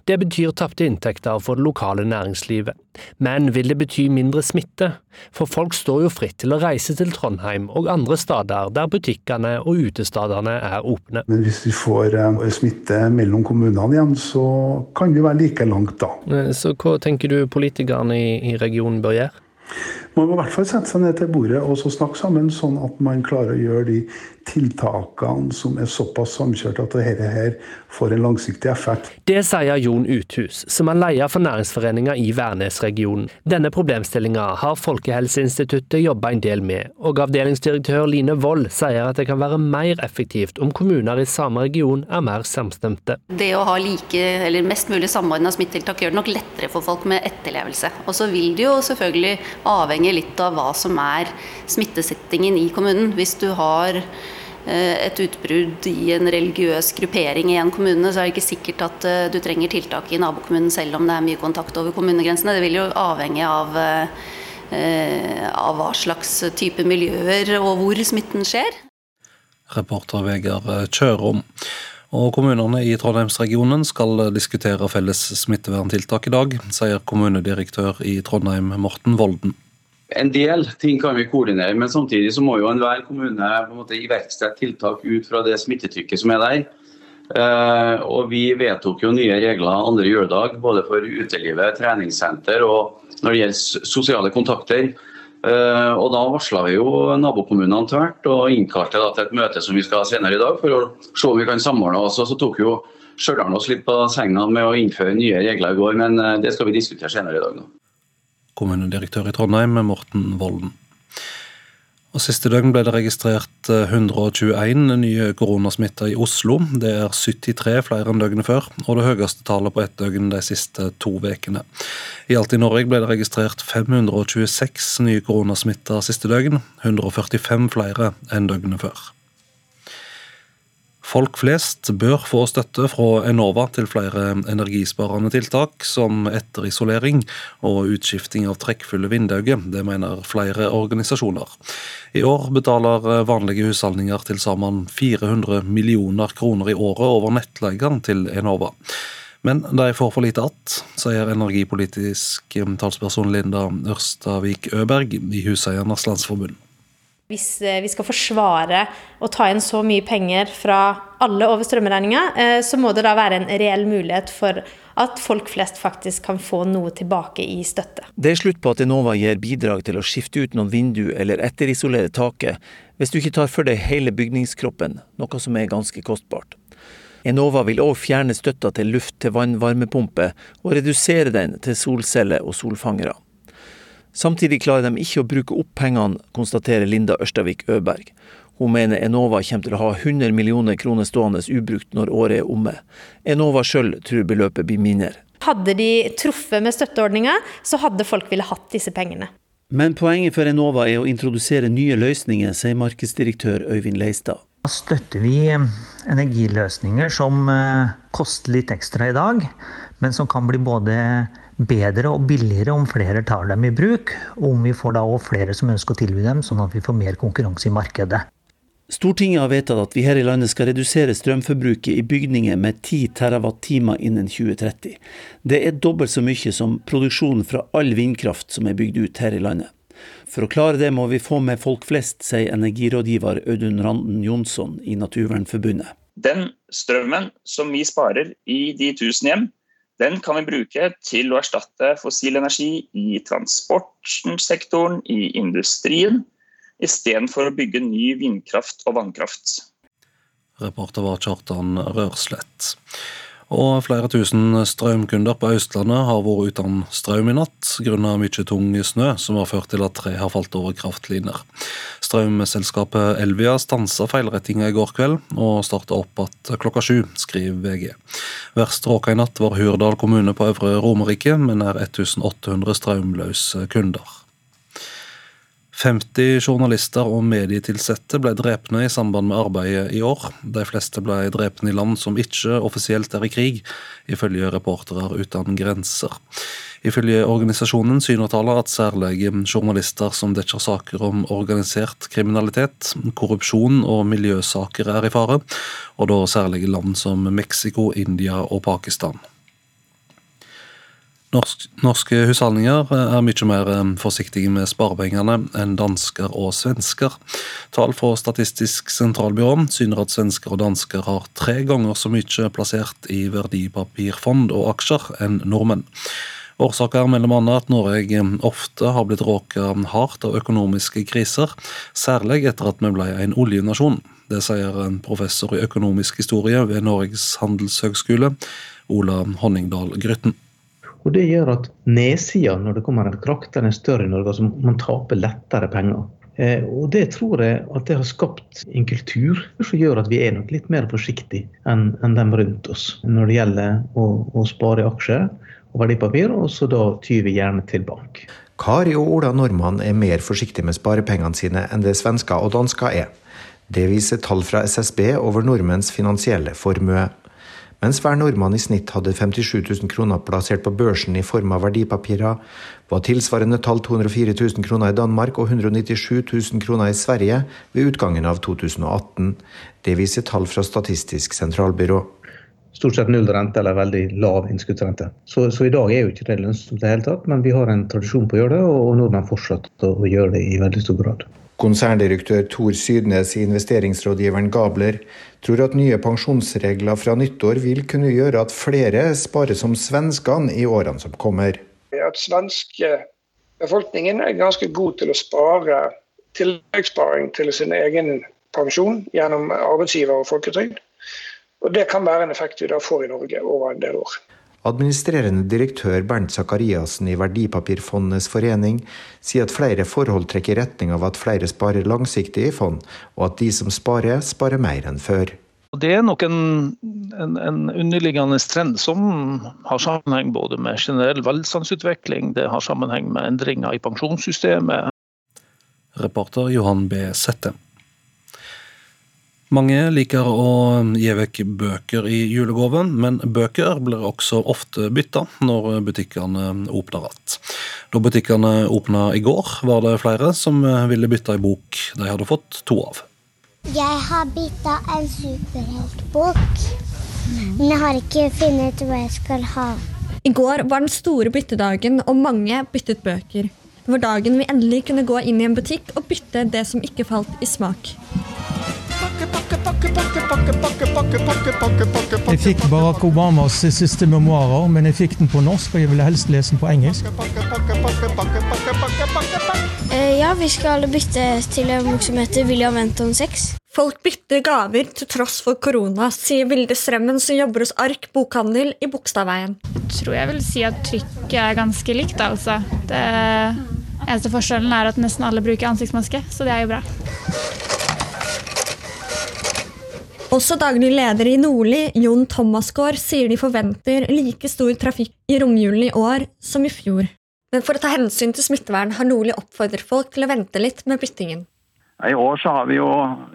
S7: Det betyr tapte inntekter for det lokale næringslivet. Men vil det bety mindre smitte? For folk står jo fritt til å reise til Trondheim og andre steder der butikkene og utestedene er åpne.
S9: Men hvis vi får eh, smitte mellom kommunene igjen, så kan vi være like langt da.
S7: Eh, så hva tenker du politikerne i regionen bør gjøre?
S9: Man må i hvert fall sette seg ned til bordet og snakke sammen, sånn at man klarer å gjøre de tiltakene som er såpass samkjørt at dette her får en langsiktig effekt.
S7: Det sier Jon Uthus, som er leder for næringsforeninga i Værnesregionen. Denne problemstillinga har Folkehelseinstituttet jobba en del med, og avdelingsdirektør Line Wold sier at det kan være mer effektivt om kommuner i samme region er mer samstemte.
S10: Det å ha like, eller mest mulig samordna smittetiltak gjør det nok lettere for folk med etterlevelse. Og så vil det jo selvfølgelig avhenge litt av hva som er smittesettingen i kommunen. Hvis du har et utbrudd i en religiøs gruppering i en kommune, så er det ikke sikkert at eh, du trenger tiltak i nabokommunen selv om det er mye kontakt over kommunegrensene. Det vil jo avhenge av, eh, av hva slags type miljøer og hvor smitten skjer.
S22: Reporter Vegard Kjørom. Og Kommunene i Trondheimsregionen skal diskutere felles smitteverntiltak i dag, sier kommunedirektør i Trondheim Morten Volden.
S11: En del ting kan vi koordinere, men samtidig så må jo enhver kommune på en måte iverksette tiltak ut fra det smittetrykket som er der. Uh, og Vi vedtok jo nye regler andre juledag, både for utelivet, treningssenter og når det gjelder sosiale kontakter. Uh, og Da varsla vi jo nabokommunene tvert og innkalte til et møte som vi skal ha senere i dag, for å se om vi kan samordne oss. Og så tok jo Stjørdal oss litt på senga med å innføre nye regler i går, men uh, det skal vi diskutere senere i dag. nå
S22: kommunedirektør i Trondheim, Morten Volden. Og Siste døgn ble det registrert 121 eh, nye koronasmitta i Oslo. Det er 73 flere enn døgnet før, og det høyeste tallet på ett døgn de siste to ukene. I alt i Norge ble det registrert 526 nye koronasmitta siste døgn, 145 flere enn døgnet før. Folk flest bør få støtte fra Enova til flere energisparende tiltak, som etterisolering og utskifting av trekkfulle vinduer. Det mener flere organisasjoner. I år betaler vanlige husholdninger til sammen 400 millioner kroner i året over nettleien til Enova. Men de får for lite att, sier energipolitisk talsperson Linda Ørstavik Øberg i Huseiernes Landsforbund.
S3: Hvis eh, vi skal forsvare å ta inn så mye penger fra alle over strømregninga, eh, så må det da være en reell mulighet for at folk flest faktisk kan få noe tilbake i støtte.
S12: Det er slutt på at Enova gir bidrag til å skifte ut noen vindu eller etterisolere taket, hvis du ikke tar for deg hele bygningskroppen, noe som er ganske kostbart. Enova vil òg fjerne støtta til luft-til-vann-varmepumpe, og redusere den til solceller og solfangere. Samtidig klarer de ikke å bruke opp pengene, konstaterer Linda Ørstavik Øberg. Hun mener Enova kommer til å ha 100 millioner kroner stående ubrukt når året er omme. Enova sjøl tror beløpet blir mindre.
S3: Hadde de truffet med støtteordninga, så hadde folk ville hatt disse pengene.
S12: Men poenget for Enova er å introdusere nye løsninger, sier markedsdirektør Øyvind Leistad.
S13: Da støtter vi energiløsninger som eh, koster litt ekstra i dag, men som kan bli både bedre og billigere om flere tar dem i bruk, og om vi får da òg flere som ønsker å tilby dem, sånn at vi får mer konkurranse i markedet.
S12: Stortinget har vedtatt at vi her i landet skal redusere strømforbruket i bygninger med 10 TWh innen 2030. Det er dobbelt så mye som produksjonen fra all vindkraft som er bygd ut her i landet. For å klare det må vi få med folk flest, sier energirådgiver Audun Randen Jonsson i Naturvernforbundet.
S14: Den strømmen som vi sparer i de tusen hjem, den kan vi bruke til å erstatte fossil energi i transportsektoren, i industrien, istedenfor å bygge ny vindkraft og vannkraft.
S22: Reporter var Kjartan Rørslett. Og flere tusen strømkunder på Østlandet har vært uten strøm i natt grunnet mye tung snø, som har ført til at tre har falt over kraftlinjer. Strømselskapet Elvia stansa feilrettinga i går kveld, og starta opp igjen klokka sju, skriver VG. Verst råka i natt var Hurdal kommune på Øvre Romerike, med nær 1800 strømløse kunder. 50 journalister og medietilsatte ble drepne i samband med arbeidet i år. De fleste ble drepne i land som ikke offisielt er i krig, ifølge Reportere uten grenser. Ifølge organisasjonen syner tallene at særlig journalister som dekker saker om organisert kriminalitet, korrupsjon og miljøsaker er i fare, og da særlig land som Mexico, India og Pakistan. Norsk, norske husholdninger er mye mer eh, forsiktige med sparepengene enn dansker og svensker. Tall fra Statistisk sentralbyrå syner at svensker og dansker har tre ganger så mye plassert i verdipapirfond og aksjer enn nordmenn. Årsaken er mellom annet at Norge eh, ofte har blitt råket hardt av økonomiske kriser, særlig etter at vi ble en oljenasjon. Det sier en professor i økonomisk historie ved Norges handelshøgskole, Ola Honningdal Grytten.
S17: Og Det gjør at nedsida når det kommer en krakk, den er større i Norge. altså Man taper lettere penger. Eh, og Det tror jeg at det har skapt en kultur som gjør at vi er nok litt mer forsiktige enn, en dem rundt oss når det gjelder å, å spare i aksjer og verdipapir, og så da tyr vi gjerne til bank.
S18: Kari og Ola Nordmann er mer forsiktige med sparepengene sine enn det svensker og dansker er. Det viser tall fra SSB over nordmenns finansielle formue. Mens hver nordmann i snitt hadde 57 000 kroner plassert på børsen i form av verdipapirer, var tilsvarende tall 204 000 kroner i Danmark og 197 000 kroner i Sverige ved utgangen av 2018. Det viser tall fra Statistisk sentralbyrå.
S17: stort sett null rente eller veldig lav innskuddsrente. Så, så, i dag er jo ikke det lønnsomt i det hele tatt, men vi har en tradisjon på å gjøre det, og nordmenn fortsetter å gjøre det i veldig stor grad.
S18: Konserndirektør Tor Sydnes i investeringsrådgiveren Gabler tror at nye pensjonsregler fra nyttår vil kunne gjøre at flere sparer som svenskene i årene som kommer.
S19: At svenske befolkningen er ganske god til å spare tilleggssparing til sin egen pensjon gjennom arbeidsgiver og folketrygd. Og Det kan være en effekt vi da får i Norge over en del år.
S18: Administrerende direktør Bernt Sakariassen i Verdipapirfondenes forening sier at flere forhold trekker i retning av at flere sparer langsiktig i fond, og at de som sparer, sparer mer enn før.
S20: Det er nok en, en, en, underliggende trend som har sammenheng både med generell velstandsutvikling, det har sammenheng med endringer i pensjonssystemet.
S22: Reporter Johan B. Sette. Mange liker å gi vekk bøker i julegaven, men bøker blir også ofte bytta når butikkene åpner igjen. Da butikkene åpna i går, var det flere som ville bytte ei bok de hadde fått to av.
S23: Jeg har bytta en superheltbok, men jeg har ikke funnet ut hva jeg skal ha.
S24: I går var den store byttedagen, og mange byttet bøker. Det var dagen vi endelig kunne gå inn i en butikk og bytte det som ikke falt i smak.
S25: Jeg fikk Barack Obamas siste memoarer, men jeg fikk den på norsk, og jeg ville helst lese den på engelsk.
S23: Ja, vi skal bytte til en bok som heter William Wenton 6.
S24: Folk bytter gaver til tross for korona, sier Vilde Strømmen, som jobber hos Ark bokhandel i Bogstadveien.
S26: Jeg tror jeg vil si at trykket er ganske likt, altså. Det eneste forskjellen er at nesten alle bruker ansiktsmaske, så det er jo bra.
S24: Også daglig leder i Nordli, Jon Thomasgaard, sier de forventer like stor trafikk i romjulen i år som i fjor. Men for å ta hensyn til smittevern har Nordli oppfordret folk til å vente litt med byttingen.
S27: I år så har vi jo,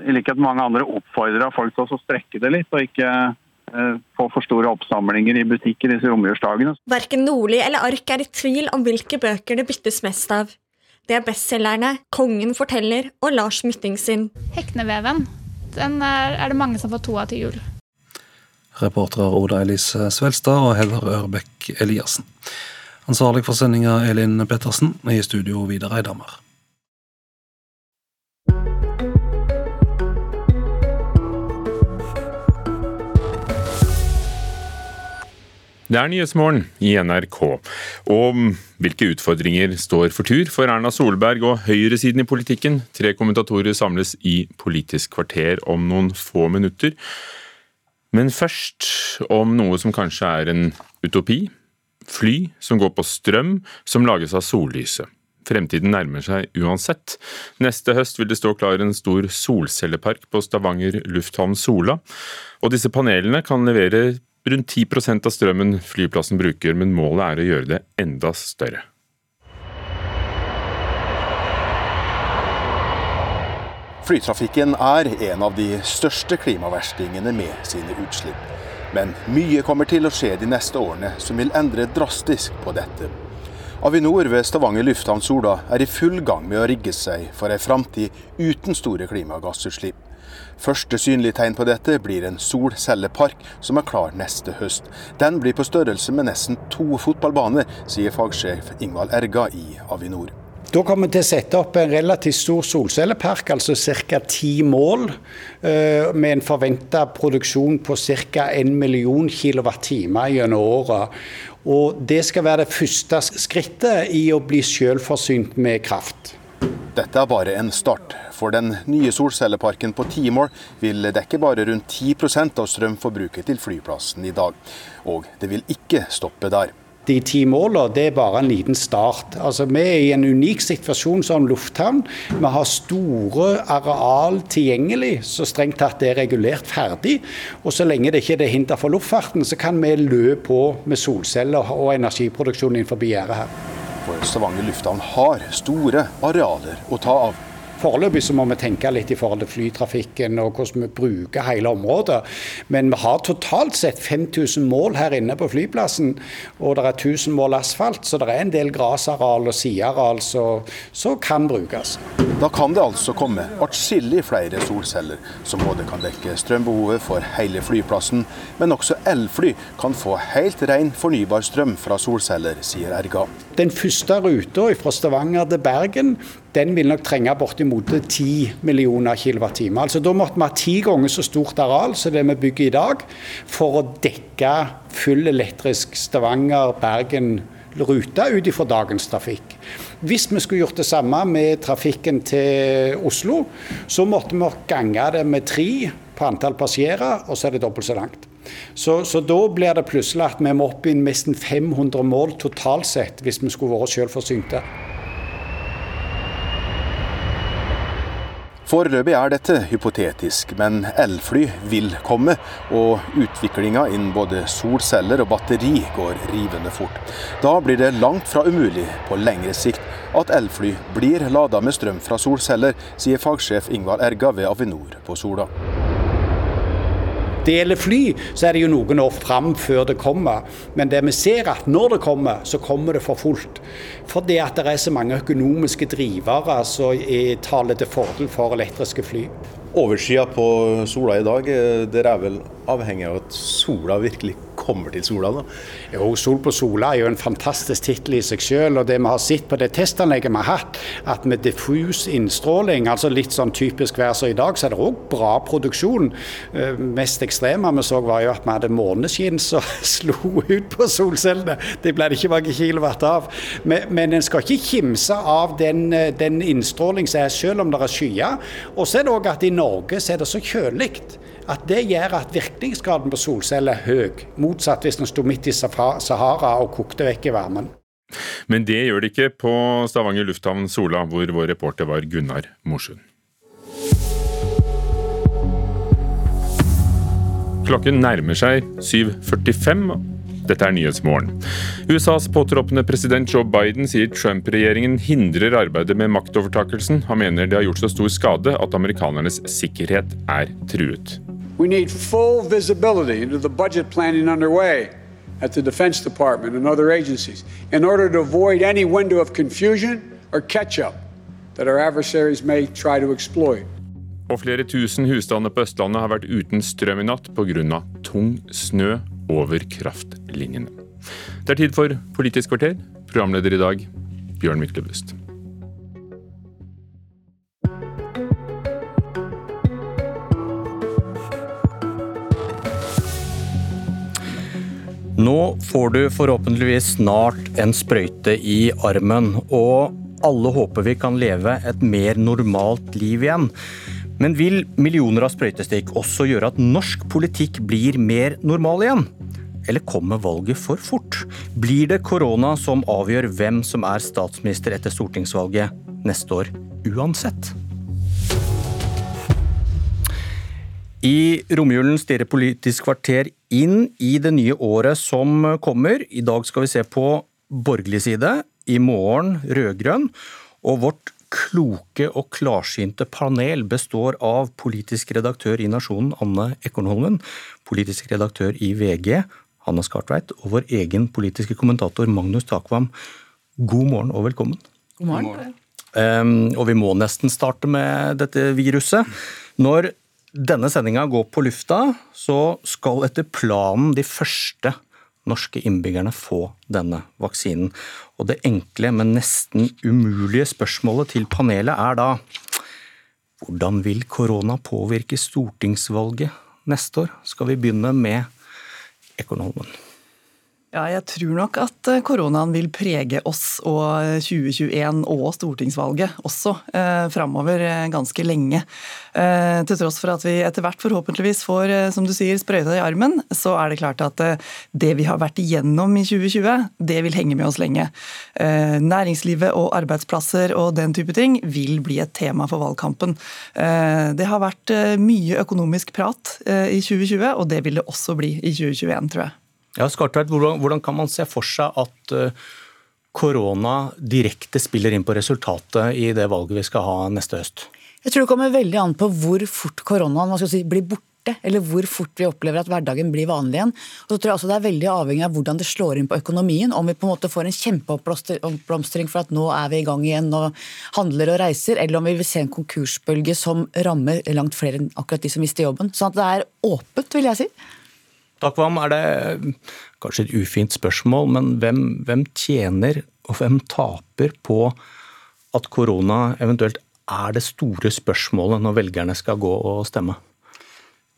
S27: i likhet med mange andre, oppfordra folk til å strekke det litt, og ikke eh, få for store oppsamlinger i butikker disse romjulsdagene.
S24: Verken Nordli eller Ark er i tvil om hvilke bøker det byttes mest av. Det er bestselgerne, Kongen forteller og Lars Mytting sin.
S26: Hekneveven den er, er det mange som får to av til jul.
S22: Reportere Oda Elise Svelstad og Heller Ørbekk Eliassen. Ansvarlig for sendinga Elin Pettersen, i studio Vidar Eidhammer.
S2: Det er Nyhetsmorgen i NRK. Og hvilke utfordringer står for tur for Erna Solberg og høyresiden i politikken? Tre kommentatorer samles i Politisk kvarter om noen få minutter. Men først om noe som kanskje er en utopi. Fly som går på strøm, som lages av sollyset. Fremtiden nærmer seg uansett. Neste høst vil det stå klar en stor solcellepark på Stavanger lufthavn Sola. Og disse panelene kan levere rundt 10% av strømmen flyplassen bruker, men målet er å gjøre det enda større.
S28: Flytrafikken er en av de største klimaverstingene med sine utslipp. Men mye kommer til å skje de neste årene som vil endre drastisk på dette. Avinor ved Stavanger lufthavn Sola er i full gang med å rigge seg for ei framtid uten store klimagassutslipp. Første synlige tegn på dette blir en solcellepark som er klar neste høst. Den blir på størrelse med nesten to fotballbaner, sier fagsjef Ingvald Erga i Avinor.
S29: Da kommer vi til å sette opp en relativt stor solcellepark, altså ca. ti mål, eh, med en forventa produksjon på ca. 1 million kWt gjennom året. Og det skal være det første skrittet i å bli selvforsynt med kraft.
S28: Dette er bare en start, for den nye solcelleparken på Timor vil dekke bare rundt 10% av strømforbruket til flyplassen i dag. Og det vil ikke stoppe der.
S29: De ti målene det er bare en liten start. Altså, Vi er i en unik situasjon som lufthavn. Vi har store areal tilgjengelig, så strengt tatt det er regulert ferdig. Og så lenge det ikke er hinder for luftfarten, så kan vi løpe på med solceller og energiproduksjon innenfor gjerdet her.
S28: For Stavanger lufthavn har store arealer å ta av.
S29: Foreløpig så må vi tenke litt i forhold til flytrafikken og hvordan vi bruker hele området. Men vi har totalt sett 5000 mål her inne på flyplassen. Og det er 1000 mål asfalt, så det er en del grasareal og sideareal som kan brukes.
S28: Da kan det altså komme atskillig flere solceller, som både kan dekke strømbehovet for hele flyplassen, men også elfly kan få helt ren fornybar strøm fra solceller, sier Erga.
S29: Den første ruta fra Stavanger til Bergen den vil nok trenge bortimot 10 millioner kWt. Altså, da måtte vi ha ti ganger så stort areal som det vi bygger i dag, for å dekke full elektrisk Stavanger-Bergen-rute ut ifra dagens trafikk. Hvis vi skulle gjort det samme med trafikken til Oslo, så måtte vi gange det med tre på antall passasjerer, og så er det dobbelt så langt. Så, så, da blir det plutselig at vi må opp i nesten 500 mål totalt sett, hvis vi skulle vært selvforsynte.
S28: Foreløpig er dette hypotetisk, men elfly vil komme, og utviklinga innen både solceller og batteri går rivende fort. Da blir det langt fra umulig på lengre sikt at elfly blir lada med strøm fra solceller, sier fagsjef Ingvar Erga ved Avinor på Sola
S29: det gjelder fly, så er det jo noen år fram før det kommer. Men det vi ser at når det kommer, så kommer det for fullt. Fordi at det er så mange økonomiske drivere som taler til fordel for elektriske fly.
S28: Oversida på Sola i dag, eh, dere er vel avhengig av at sola virkelig kommer til Sola? da?
S29: Jo, Sol på Sola er jo en fantastisk tittel i seg selv. Og det vi har sett på det testanlegget vi har hatt, at med diffus innstråling, altså litt sånn typisk vær som i dag, så er det òg bra produksjon. Uh, mest ekstreme vi så var jo at vi hadde måneskinn som slo ut på solcellene. Det ble det ikke mange kilowatt av. Men, men en skal ikke kimse av den, eh, den innstråling som er, selv om det er skyer. Og så er det òg at i Norge så er det så kjølig at det gjør at virkningsgraden på solceller er høy, motsatt hvis den sto midt i Sahara og kokte vekk i varmen.
S2: Men det gjør det ikke på Stavanger lufthavn Sola, hvor vår reporter var Gunnar Morsund. Klokken nærmer seg 7.45. Dette er Nyhetsmorgen. USAs påtroppende president Joe Biden sier Trump-regjeringen hindrer arbeidet med maktovertakelsen. Han mener det har gjort så stor skade at amerikanernes sikkerhet er truet. We need full visibility into the budget planning underway at the Defense Department and other agencies in order to avoid any window of confusion or catch up that our adversaries may try to exploit. Og flere tusen husstander på Østlandet har vært uten strøm i natt pga. tung snø over kraftlinjene. Det er tid for Politisk kvarter. Programleder i dag, Bjørn Myklebust.
S30: Nå får du forhåpentligvis snart en sprøyte i armen, og alle håper vi kan leve et mer normalt liv igjen. Men vil millioner av sprøytestikk også gjøre at norsk politikk blir mer normal igjen? Eller kommer valget for fort? Blir det korona som avgjør hvem som er statsminister etter stortingsvalget neste år, uansett? I romjulen stirrer Politisk kvarter inn i det nye året som kommer. I dag skal vi se på borgerlig side, i morgen rød-grønn. Og vårt kloke og klarsynte panel består av politisk redaktør i Nasjonen, Anne Ekornholmen, politisk redaktør i VG, Hanne Skartveit, og vår egen politiske kommentator Magnus Takvam. God morgen og velkommen.
S31: God morgen.
S30: Um, og vi må nesten starte med dette viruset. Når denne sendinga går på lufta, så skal etter planen de første norske innbyggerne få denne vaksinen. Og det enkle, men nesten umulige spørsmålet til panelet er da hvordan vil korona påvirke stortingsvalget neste år? Skal vi begynne med Ekornholmen?
S31: Ja, jeg tror nok at eh, koronaen vil prege oss og 2021 og stortingsvalget også eh, framover eh, ganske lenge. Eh, til tross for at vi etter hvert forhåpentligvis får eh, som du sier, sprøyta i armen, så er det klart at eh, det vi har vært igjennom i 2020, det vil henge med oss lenge. næringslivet og arbeidsplasser og den type ting vil bli et tema for valgkampen. det har vært mye økonomisk prat i 2020, og det vil det også bli i 2021, tror jeg.
S30: Ja, Skartveit, hvordan, hvordan, kan man se for seg at uh, korona direkte spiller inn på resultatet i det valget vi skal ha neste høst?
S31: Jeg tror det kommer veldig an på hvor fort koronaen si, blir borte,
S32: eller hvor fort vi opplever at hverdagen blir vanlig igjen. Og så tror jeg også Det er veldig avhengig av hvordan det slår inn på økonomien. Om vi på en måte får en kjempeoppblomstring for at nå er vi i gang igjen og handler og reiser, eller om vi vil se en konkursbølge som rammer langt flere enn akkurat de som mister jobben. Sånn at det er åpent, vil jeg si.
S30: Takk, Vam. Er det kanskje et ufint spørsmål, men hvem, hvem tjener og hvem taper på at korona eventuelt er det store spørsmålet når velgerne skal gå og stemme?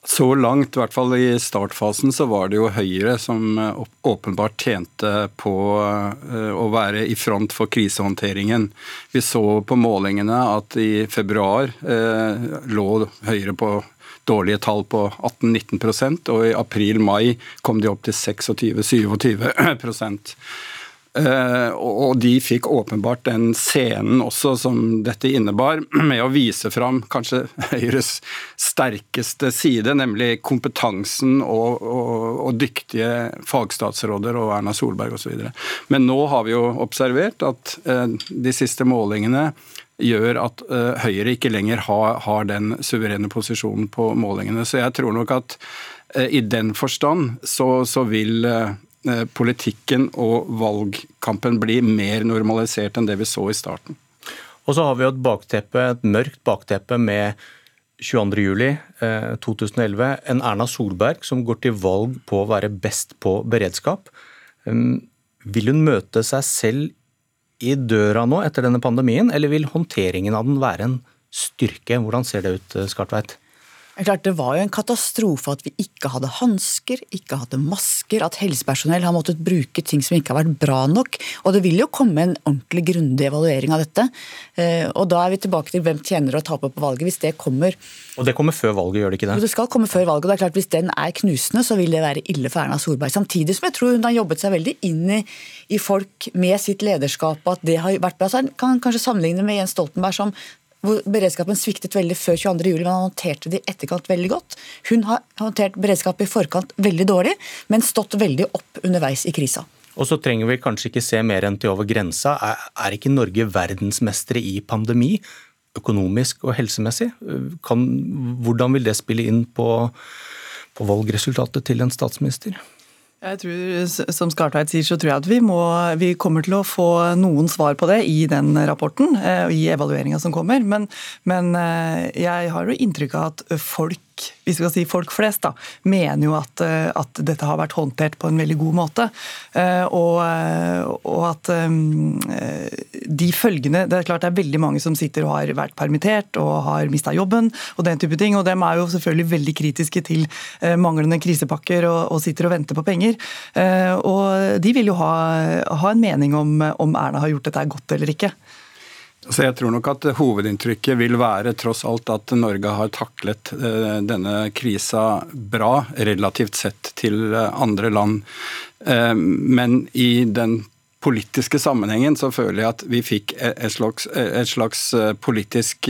S33: Så langt, i hvert fall i startfasen, så var det jo Høyre som eh, åpenbart tjente på eh, å være i front for krisehåndteringen. Vi så på målingene at i februar eh, lå Høyre på dårlige tall på 18-19% og i april-mai kom de opp til 26-27 Uh, og de fikk åpenbart den scenen også som dette innebar, med å vise fram kanskje Høyres sterkeste side, nemlig kompetansen og, og, og dyktige fagstatsråder og Erna Solberg osv. Men nå har vi jo observert at uh, de siste målingene gjør at uh, Høyre ikke lenger har, har, den suverene posisjonen på målingene. Så jeg tror nok at i den forstand så, så vil Eh, politikken og valgkampen bli mer normalisert enn det vi så i starten.
S30: Og så har vi et bakteppe, et mørkt bakteppe med 22.07.2011. Eh, en Erna Solberg som går til valg på å være best på beredskap. Um, vil hun møte seg selv i døra nå etter denne pandemien, eller vil håndteringen av den være en styrke? Hvordan ser det ut, Skartveit?
S32: Klart, det var jo en katastrofe at vi ikke hadde hansker, ikke hadde masker, at helsepersonell har måttet bruke ting som ikke har vært bra nok. Og det vil jo komme en ordentlig grundig evaluering av dette. Eh, og da er vi tilbake til hvem tjener og taper på valget, hvis det kommer.
S30: Og det kommer før valget, gjør det ikke det?
S32: Det skal komme før valget. og det er klart Hvis den er knusende, så vil det være ille for Erna Solberg. Samtidig som jeg tror hun har jobbet seg veldig inn i, i folk med sitt lederskap, og at det har vært bra. Så kan kanskje sammenligne med Jens Stoltenberg som hvor beredskapen sviktet veldig før 22. juli, men han håndterte det i etterkant veldig godt. Hun har håndtert beredskap i forkant veldig dårlig, men stått veldig opp underveis i krisa.
S30: Og så trenger vi kanskje ikke se mer enn til over grensa. Er ikke Norge verdensmestere i pandemi, økonomisk og helsemessig? Kan, hvordan vil det spille inn på, på valgresultatet til en statsminister?
S31: Jeg tror, Som Skartveit sier, så tror jeg at vi, må, vi, kommer til å få noen svar på det i den rapporten, eh, i evalueringa som kommer. Men, men eh, jeg har jo inntrykk av at folk vi skal si folk flest, da, mener jo at, eh, at, dette har vært håndtert på en veldig god måte. Og, og, at de følgende Det er klart det er veldig mange som sitter og har vært permittert og har mista jobben og den type ting. Og dem er jo selvfølgelig veldig kritiske til manglende krisepakker og, og sitter og venter på penger. Eh, og de vil jo ha, ha en mening om, om Erna har gjort dette godt eller ikke.
S33: Så jeg tror nok at Hovedinntrykket vil være tross alt at Norge har taklet eh, denne krisa bra, relativt sett til andre land. Eh, men i den politiske sammenhengen så føler jeg at vi fikk et slags, et slags eh, politisk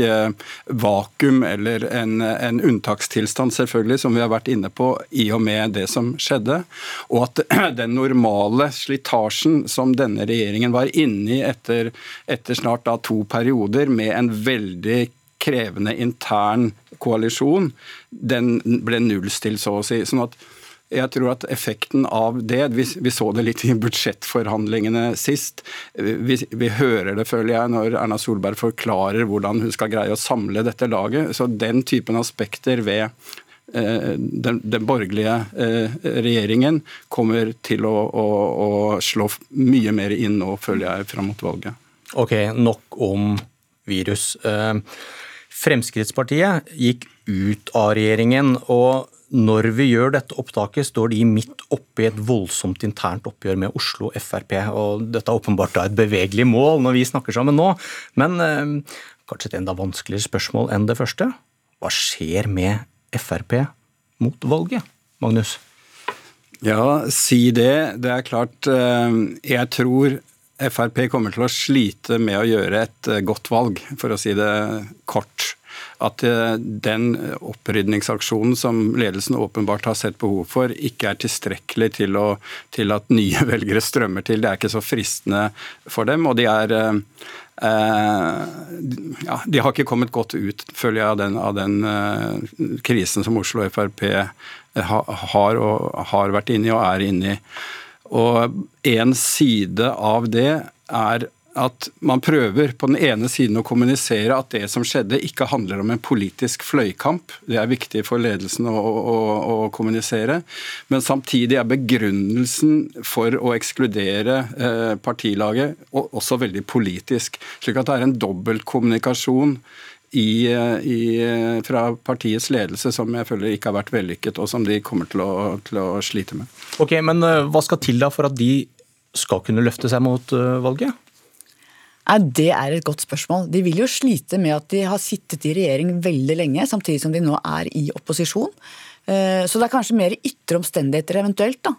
S33: vakuum, eller en, en, unntakstilstand, selvfølgelig, som vi har vært inne på, i og med det som skjedde. Og at den normale slitasjen som denne regjeringen var inne i etter, etter snart da to perioder, med en veldig krevende intern koalisjon, den ble nullstilt, så å si. sånn at jeg tror at effekten av det Vi, vi så det litt i budsjettforhandlingene sist. Vi, vi, hører det, føler jeg, når Erna Solberg forklarer hvordan hun skal greie å samle dette laget. Så den typen aspekter ved eh, den, den, borgerlige eh, regjeringen kommer til å, å, å, slå mye mer inn nå, føler jeg, fram mot valget.
S30: Ok, nok om virus. Eh, Fremskrittspartiet gikk ut av regjeringen. og når vi gjør dette opptaket, står de midt oppe i et voldsomt internt oppgjør med Oslo Frp. og Dette er åpenbart da et bevegelig mål når vi snakker sammen nå. Men eh, kanskje et enda vanskeligere spørsmål enn det første. Hva skjer med Frp mot valget, Magnus?
S33: Ja, si det. Det er klart eh, Jeg tror Frp kommer til å slite med å gjøre et eh, godt valg, for å si det kort at eh, den opprydningsaksjonen som ledelsen åpenbart har sett behov for, ikke er tilstrekkelig til, å, til at nye velgere strømmer til. Det er ikke så fristende for dem. og de er eh, ja, De har ikke kommet godt ut, føler jeg, av den, av den krisen som Oslo Frp har, og, har vært inne i og er inne i. Og en side av det er at man prøver på den ene siden å kommunisere at det som skjedde, ikke handler om en politisk fløykamp. Det er viktig for ledelsen å, å, å kommunisere. Men samtidig er begrunnelsen for å ekskludere eh, partilaget også veldig politisk. Slik at det er en dobbeltkommunikasjon i, fra partiets ledelse som jeg føler ikke har vært vellykket, og som de kommer til å, til å slite med.
S30: Ok, Men uh, hva skal til da for at de skal kunne løfte seg mot uh, valget?
S32: Nei, Det er et godt spørsmål. De vil jo slite med at de har sittet i regjering veldig lenge, samtidig som de nå er i opposisjon. Uh, så det er kanskje mer ytre omstendigheter eventuelt. da.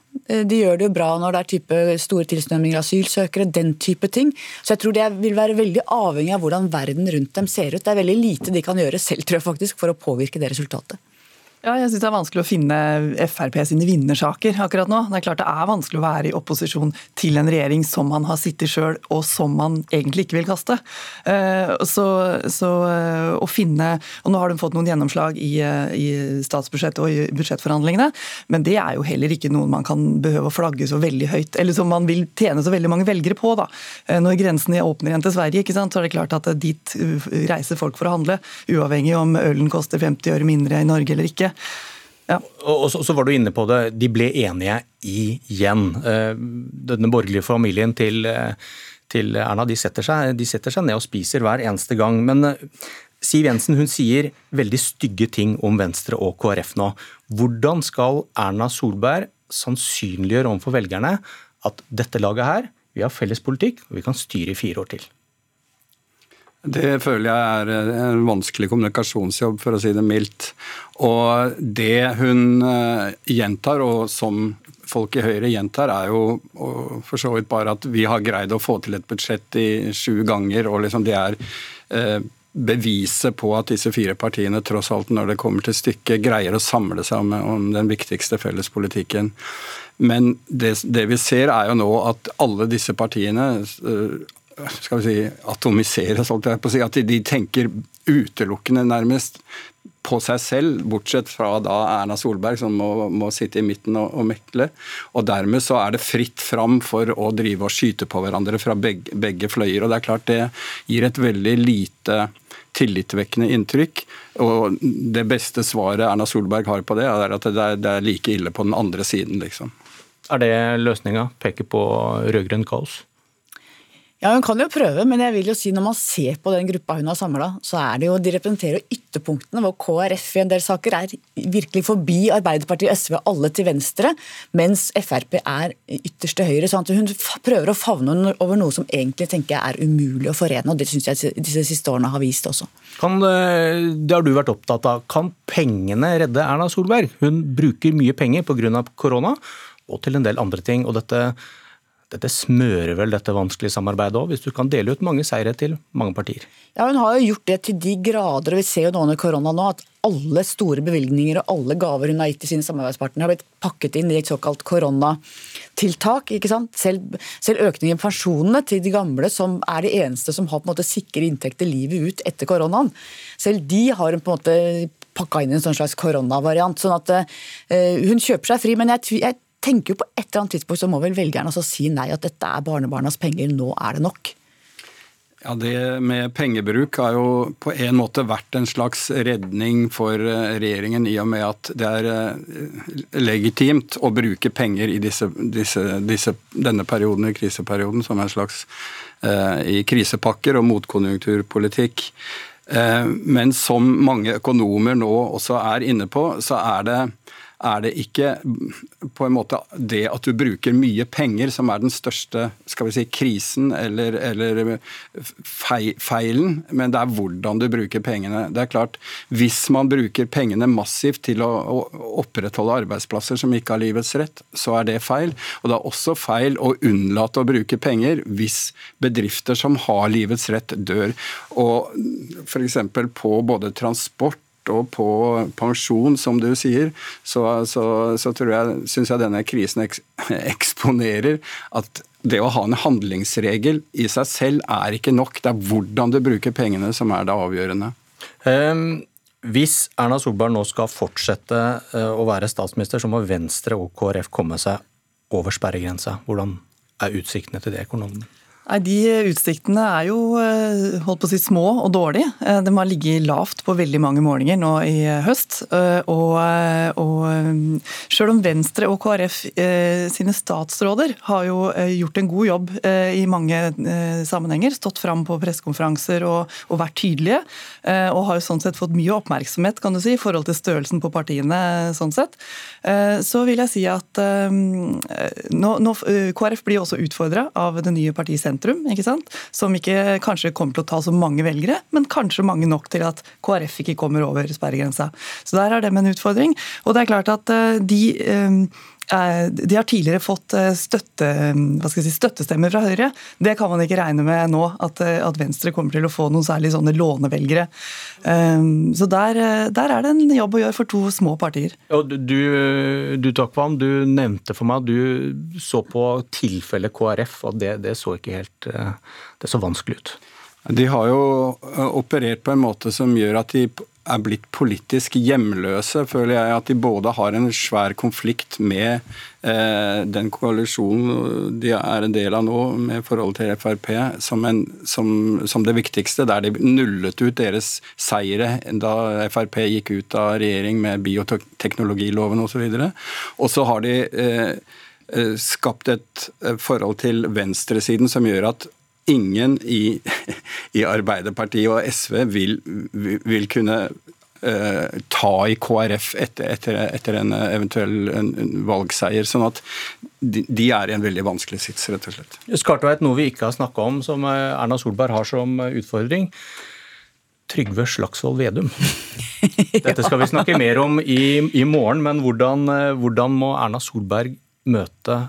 S32: De gjør det jo bra når det er type store tilstrømninger av asylsøkere, den type ting. Så jeg tror det vil være veldig avhengig av hvordan verden rundt dem ser ut. Det er veldig lite de kan gjøre selv, tror jeg faktisk, for å påvirke det resultatet.
S31: Ja, jeg synes Det er vanskelig å finne Frp sine vinnersaker akkurat nå. Det er klart det er vanskelig å være i opposisjon til en regjering som man har sittet sjøl, og som man egentlig ikke vil kaste. Eh, så, så, eh, å finne og Nå har de fått noen gjennomslag i, eh, i statsbudsjettet og i budsjettforhandlingene, men det er jo heller ikke noe man kan behøve å flagge så veldig høyt, eller som man vil tjene så veldig mange velgere på. da. Når grensene åpner igjen til Sverige, ikke sant, så er det klart at dit reiser folk for å handle, uavhengig om ølen koster 50 øre mindre i Norge eller ikke.
S30: Ja. Og så, så, var du inne på det, de ble enige igjen. Eh, denne borgerlige familien til, eh, til Erna de setter, seg, de setter, seg, ned og spiser hver eneste gang. Men eh, Siv Jensen hun sier veldig stygge ting om Venstre og KrF nå. Hvordan skal Erna Solberg sannsynliggjøre overfor velgerne at dette laget her, vi har felles politikk og vi kan styre i fire år til?
S33: Det føler jeg er en vanskelig kommunikasjonsjobb, for å si det mildt. Og det hun eh, gjentar, og som folk i Høyre gjentar, er jo for så vidt bare at vi har greid å få til et budsjett i sju ganger, og liksom det er eh, beviset på at disse fire partiene tross alt når det kommer til stykket, greier å samle seg om, om den viktigste fellespolitikken. Men det, det, vi ser er jo nå at alle disse partiene eh, skal vi si, atomiseres, holdt jeg på å si. At de tenker utelukkende nærmest på seg selv, bortsett fra da Erna Solberg, som må, må sitte i midten og, og, mekle. Og dermed så er det fritt fram for å drive og skyte på hverandre fra begge, begge fløyer. Og det er klart det gir et veldig lite tillitvekkende inntrykk. Og det beste svaret Erna Solberg har på det, er at det er, det er like ille på den andre siden, liksom.
S30: Er det løsninga? Peker på rød-grønn kaos?
S32: Ja, Hun kan jo prøve, men jeg vil jo si når man ser på den gruppa hun har samla, så er det jo, de representerer ytterpunktene, hvor KrF i en del saker er virkelig forbi Arbeiderpartiet, SV alle til venstre, mens Frp er ytterste høyre. sånn at Hun prøver å favne over noe som egentlig tenker jeg er umulig å forene, og det syns jeg disse siste årene har vist også.
S30: Kan, eh, det har du vært opptatt av. Kan pengene redde Erna Solberg? Hun bruker mye penger pga. korona, og til en del andre ting. og dette dette smører vel dette vanskelige samarbeidet òg, hvis du kan dele ut mange seire til mange partier?
S32: Ja, Hun har jo gjort det til de grader, og vi ser jo nå under korona nå at alle store bevilgninger og alle gaver hun har gitt til sine samarbeidspartnere, har blitt pakket inn i et såkalt koronatiltak. ikke sant? Selv, selv økningen i pensjonene til de gamle, som er de eneste som har på en måte sikre inntekter livet ut etter koronaen, selv de har hun på en måte pakka inn en sånn slags koronavariant. sånn at uh, Hun kjøper seg fri, men jeg, jeg tenker jo på et eller annet tidspunkt så må vel velgerne også si nei, at dette er barnebarnas penger, nå er det nok.
S33: Ja, Det med pengebruk har jo på en måte vært en slags redning for eh, regjeringen, i og med at det er eh, legitimt å bruke penger i disse, disse, disse, denne perioden, i kriseperioden, som en slags eh, i krisepakker og motkonjunkturpolitikk. Uh, men som mange økonomer nå også er inne på, så er det er det ikke på en måte det at du bruker mye penger som er den største skal vi si, krisen eller, eller feilen, men det er hvordan du bruker pengene. Det er klart, Hvis man bruker pengene massivt til å, å opprettholde arbeidsplasser som ikke har livets rett, så er det feil. Og det er også feil å unnlate å bruke penger hvis bedrifter som har livets rett, dør. Og F.eks. på både transport og på pensjon, som du sier, så, så, så syns jeg denne krisen eks, eksponerer at det å ha en handlingsregel i seg selv er ikke nok. Det er hvordan du bruker pengene som er det avgjørende.
S30: Um, hvis Erna Solberg nå skal fortsette uh, å være statsminister, så må Venstre og KrF komme seg over sperregrensa. Hvordan er utsiktene til det, økonomene?
S31: Nei, De utsiktene er jo eh, holdt på å si små og dårlige. Eh, de har ligget lavt på veldig mange målinger nå i høst. Eh, og, og selv om Venstre og KrF sine statsråder har jo gjort en god jobb i mange sammenhenger, stått fram på pressekonferanser og, og, vært tydelige, og har jo sånn sett fått mye oppmerksomhet kan du si, i forhold til størrelsen på partiene, sånn sett, så vil jeg si at nå, nå, KrF blir også utfordra av det nye partiet Sentrum sentrum, ikke sant? som ikke kanskje kommer til å ta så mange velgere, men kanskje mange nok til at KrF ikke kommer over sperregrensa. Så der er det med en utfordring. Og det er klart at eh, de Eh, de har tidligere fått eh, støtte, si, støttestemmer fra Høyre. Det kan man ikke regne med nå, at, eh, at, Venstre kommer til å få noen særlig sånne lånevelgere. Så der, der, er det en jobb å gjøre for to små partier.
S30: Du, du Takvam, du nevnte for meg at du så på tilfellet KrF, og det, det så ikke helt Det så vanskelig ut.
S33: De har jo operert på en måte som gjør at de er blitt politisk hjemløse, føler jeg. At de både har en svær konflikt med eh, den koalisjonen de er en del av nå, med forholdet til Frp, som, en, som, som, det viktigste. Der de nullet ut deres seire da Frp gikk ut av regjering med bioteknologiloven osv. Og så har de eh, eh, skapt et eh, forhold til venstresiden som gjør at ingen i, i Arbeiderpartiet og SV vil, vil kunne uh, ta i KrF etter, etter, etter en eventuell en, en valgseier. Sånn at de, de, er i en veldig vanskelig sits, rett og slett.
S30: Skartveit, noe vi ikke har snakka om, som eh, Erna Solberg har som utfordring. Trygve Slagsvold Vedum. Dette skal vi snakke mer om i, i morgen, men hvordan, eh, hvordan må Erna Solberg møte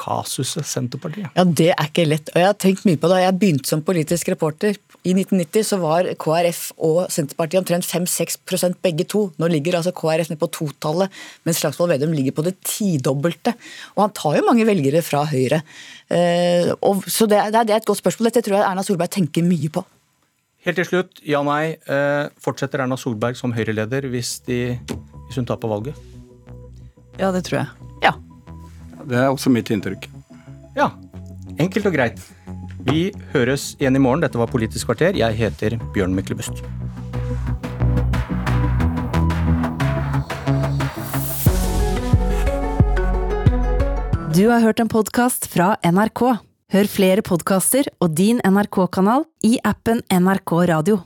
S30: kasuset Senterpartiet?
S32: Ja, Det er ikke lett. og Jeg har tenkt mye på det. Jeg begynte som politisk reporter i 1990, så var KrF og Senterpartiet omtrent 5-6% begge to. Nå ligger altså KrF ned på totallet, mens Slagsvold Vedum ligger på det tidobbelte. Og han tar jo mange velgere fra Høyre. Eh, så det er et godt spørsmål. Dette tror jeg Erna Solberg tenker mye på.
S30: Helt til slutt, ja nei. Eh, fortsetter Erna Solberg som Høyre-leder hvis, hvis hun taper valget?
S31: Ja, det tror jeg.
S32: Ja.
S33: Det er også mitt inntrykk.
S30: Ja. Enkelt og greit. Vi høres igjen i morgen. Dette var Politisk kvarter. Jeg heter Bjørn Myklebust.
S34: Du har hørt en podkast fra NRK. Hør flere podkaster og din NRK-kanal i appen NRK Radio.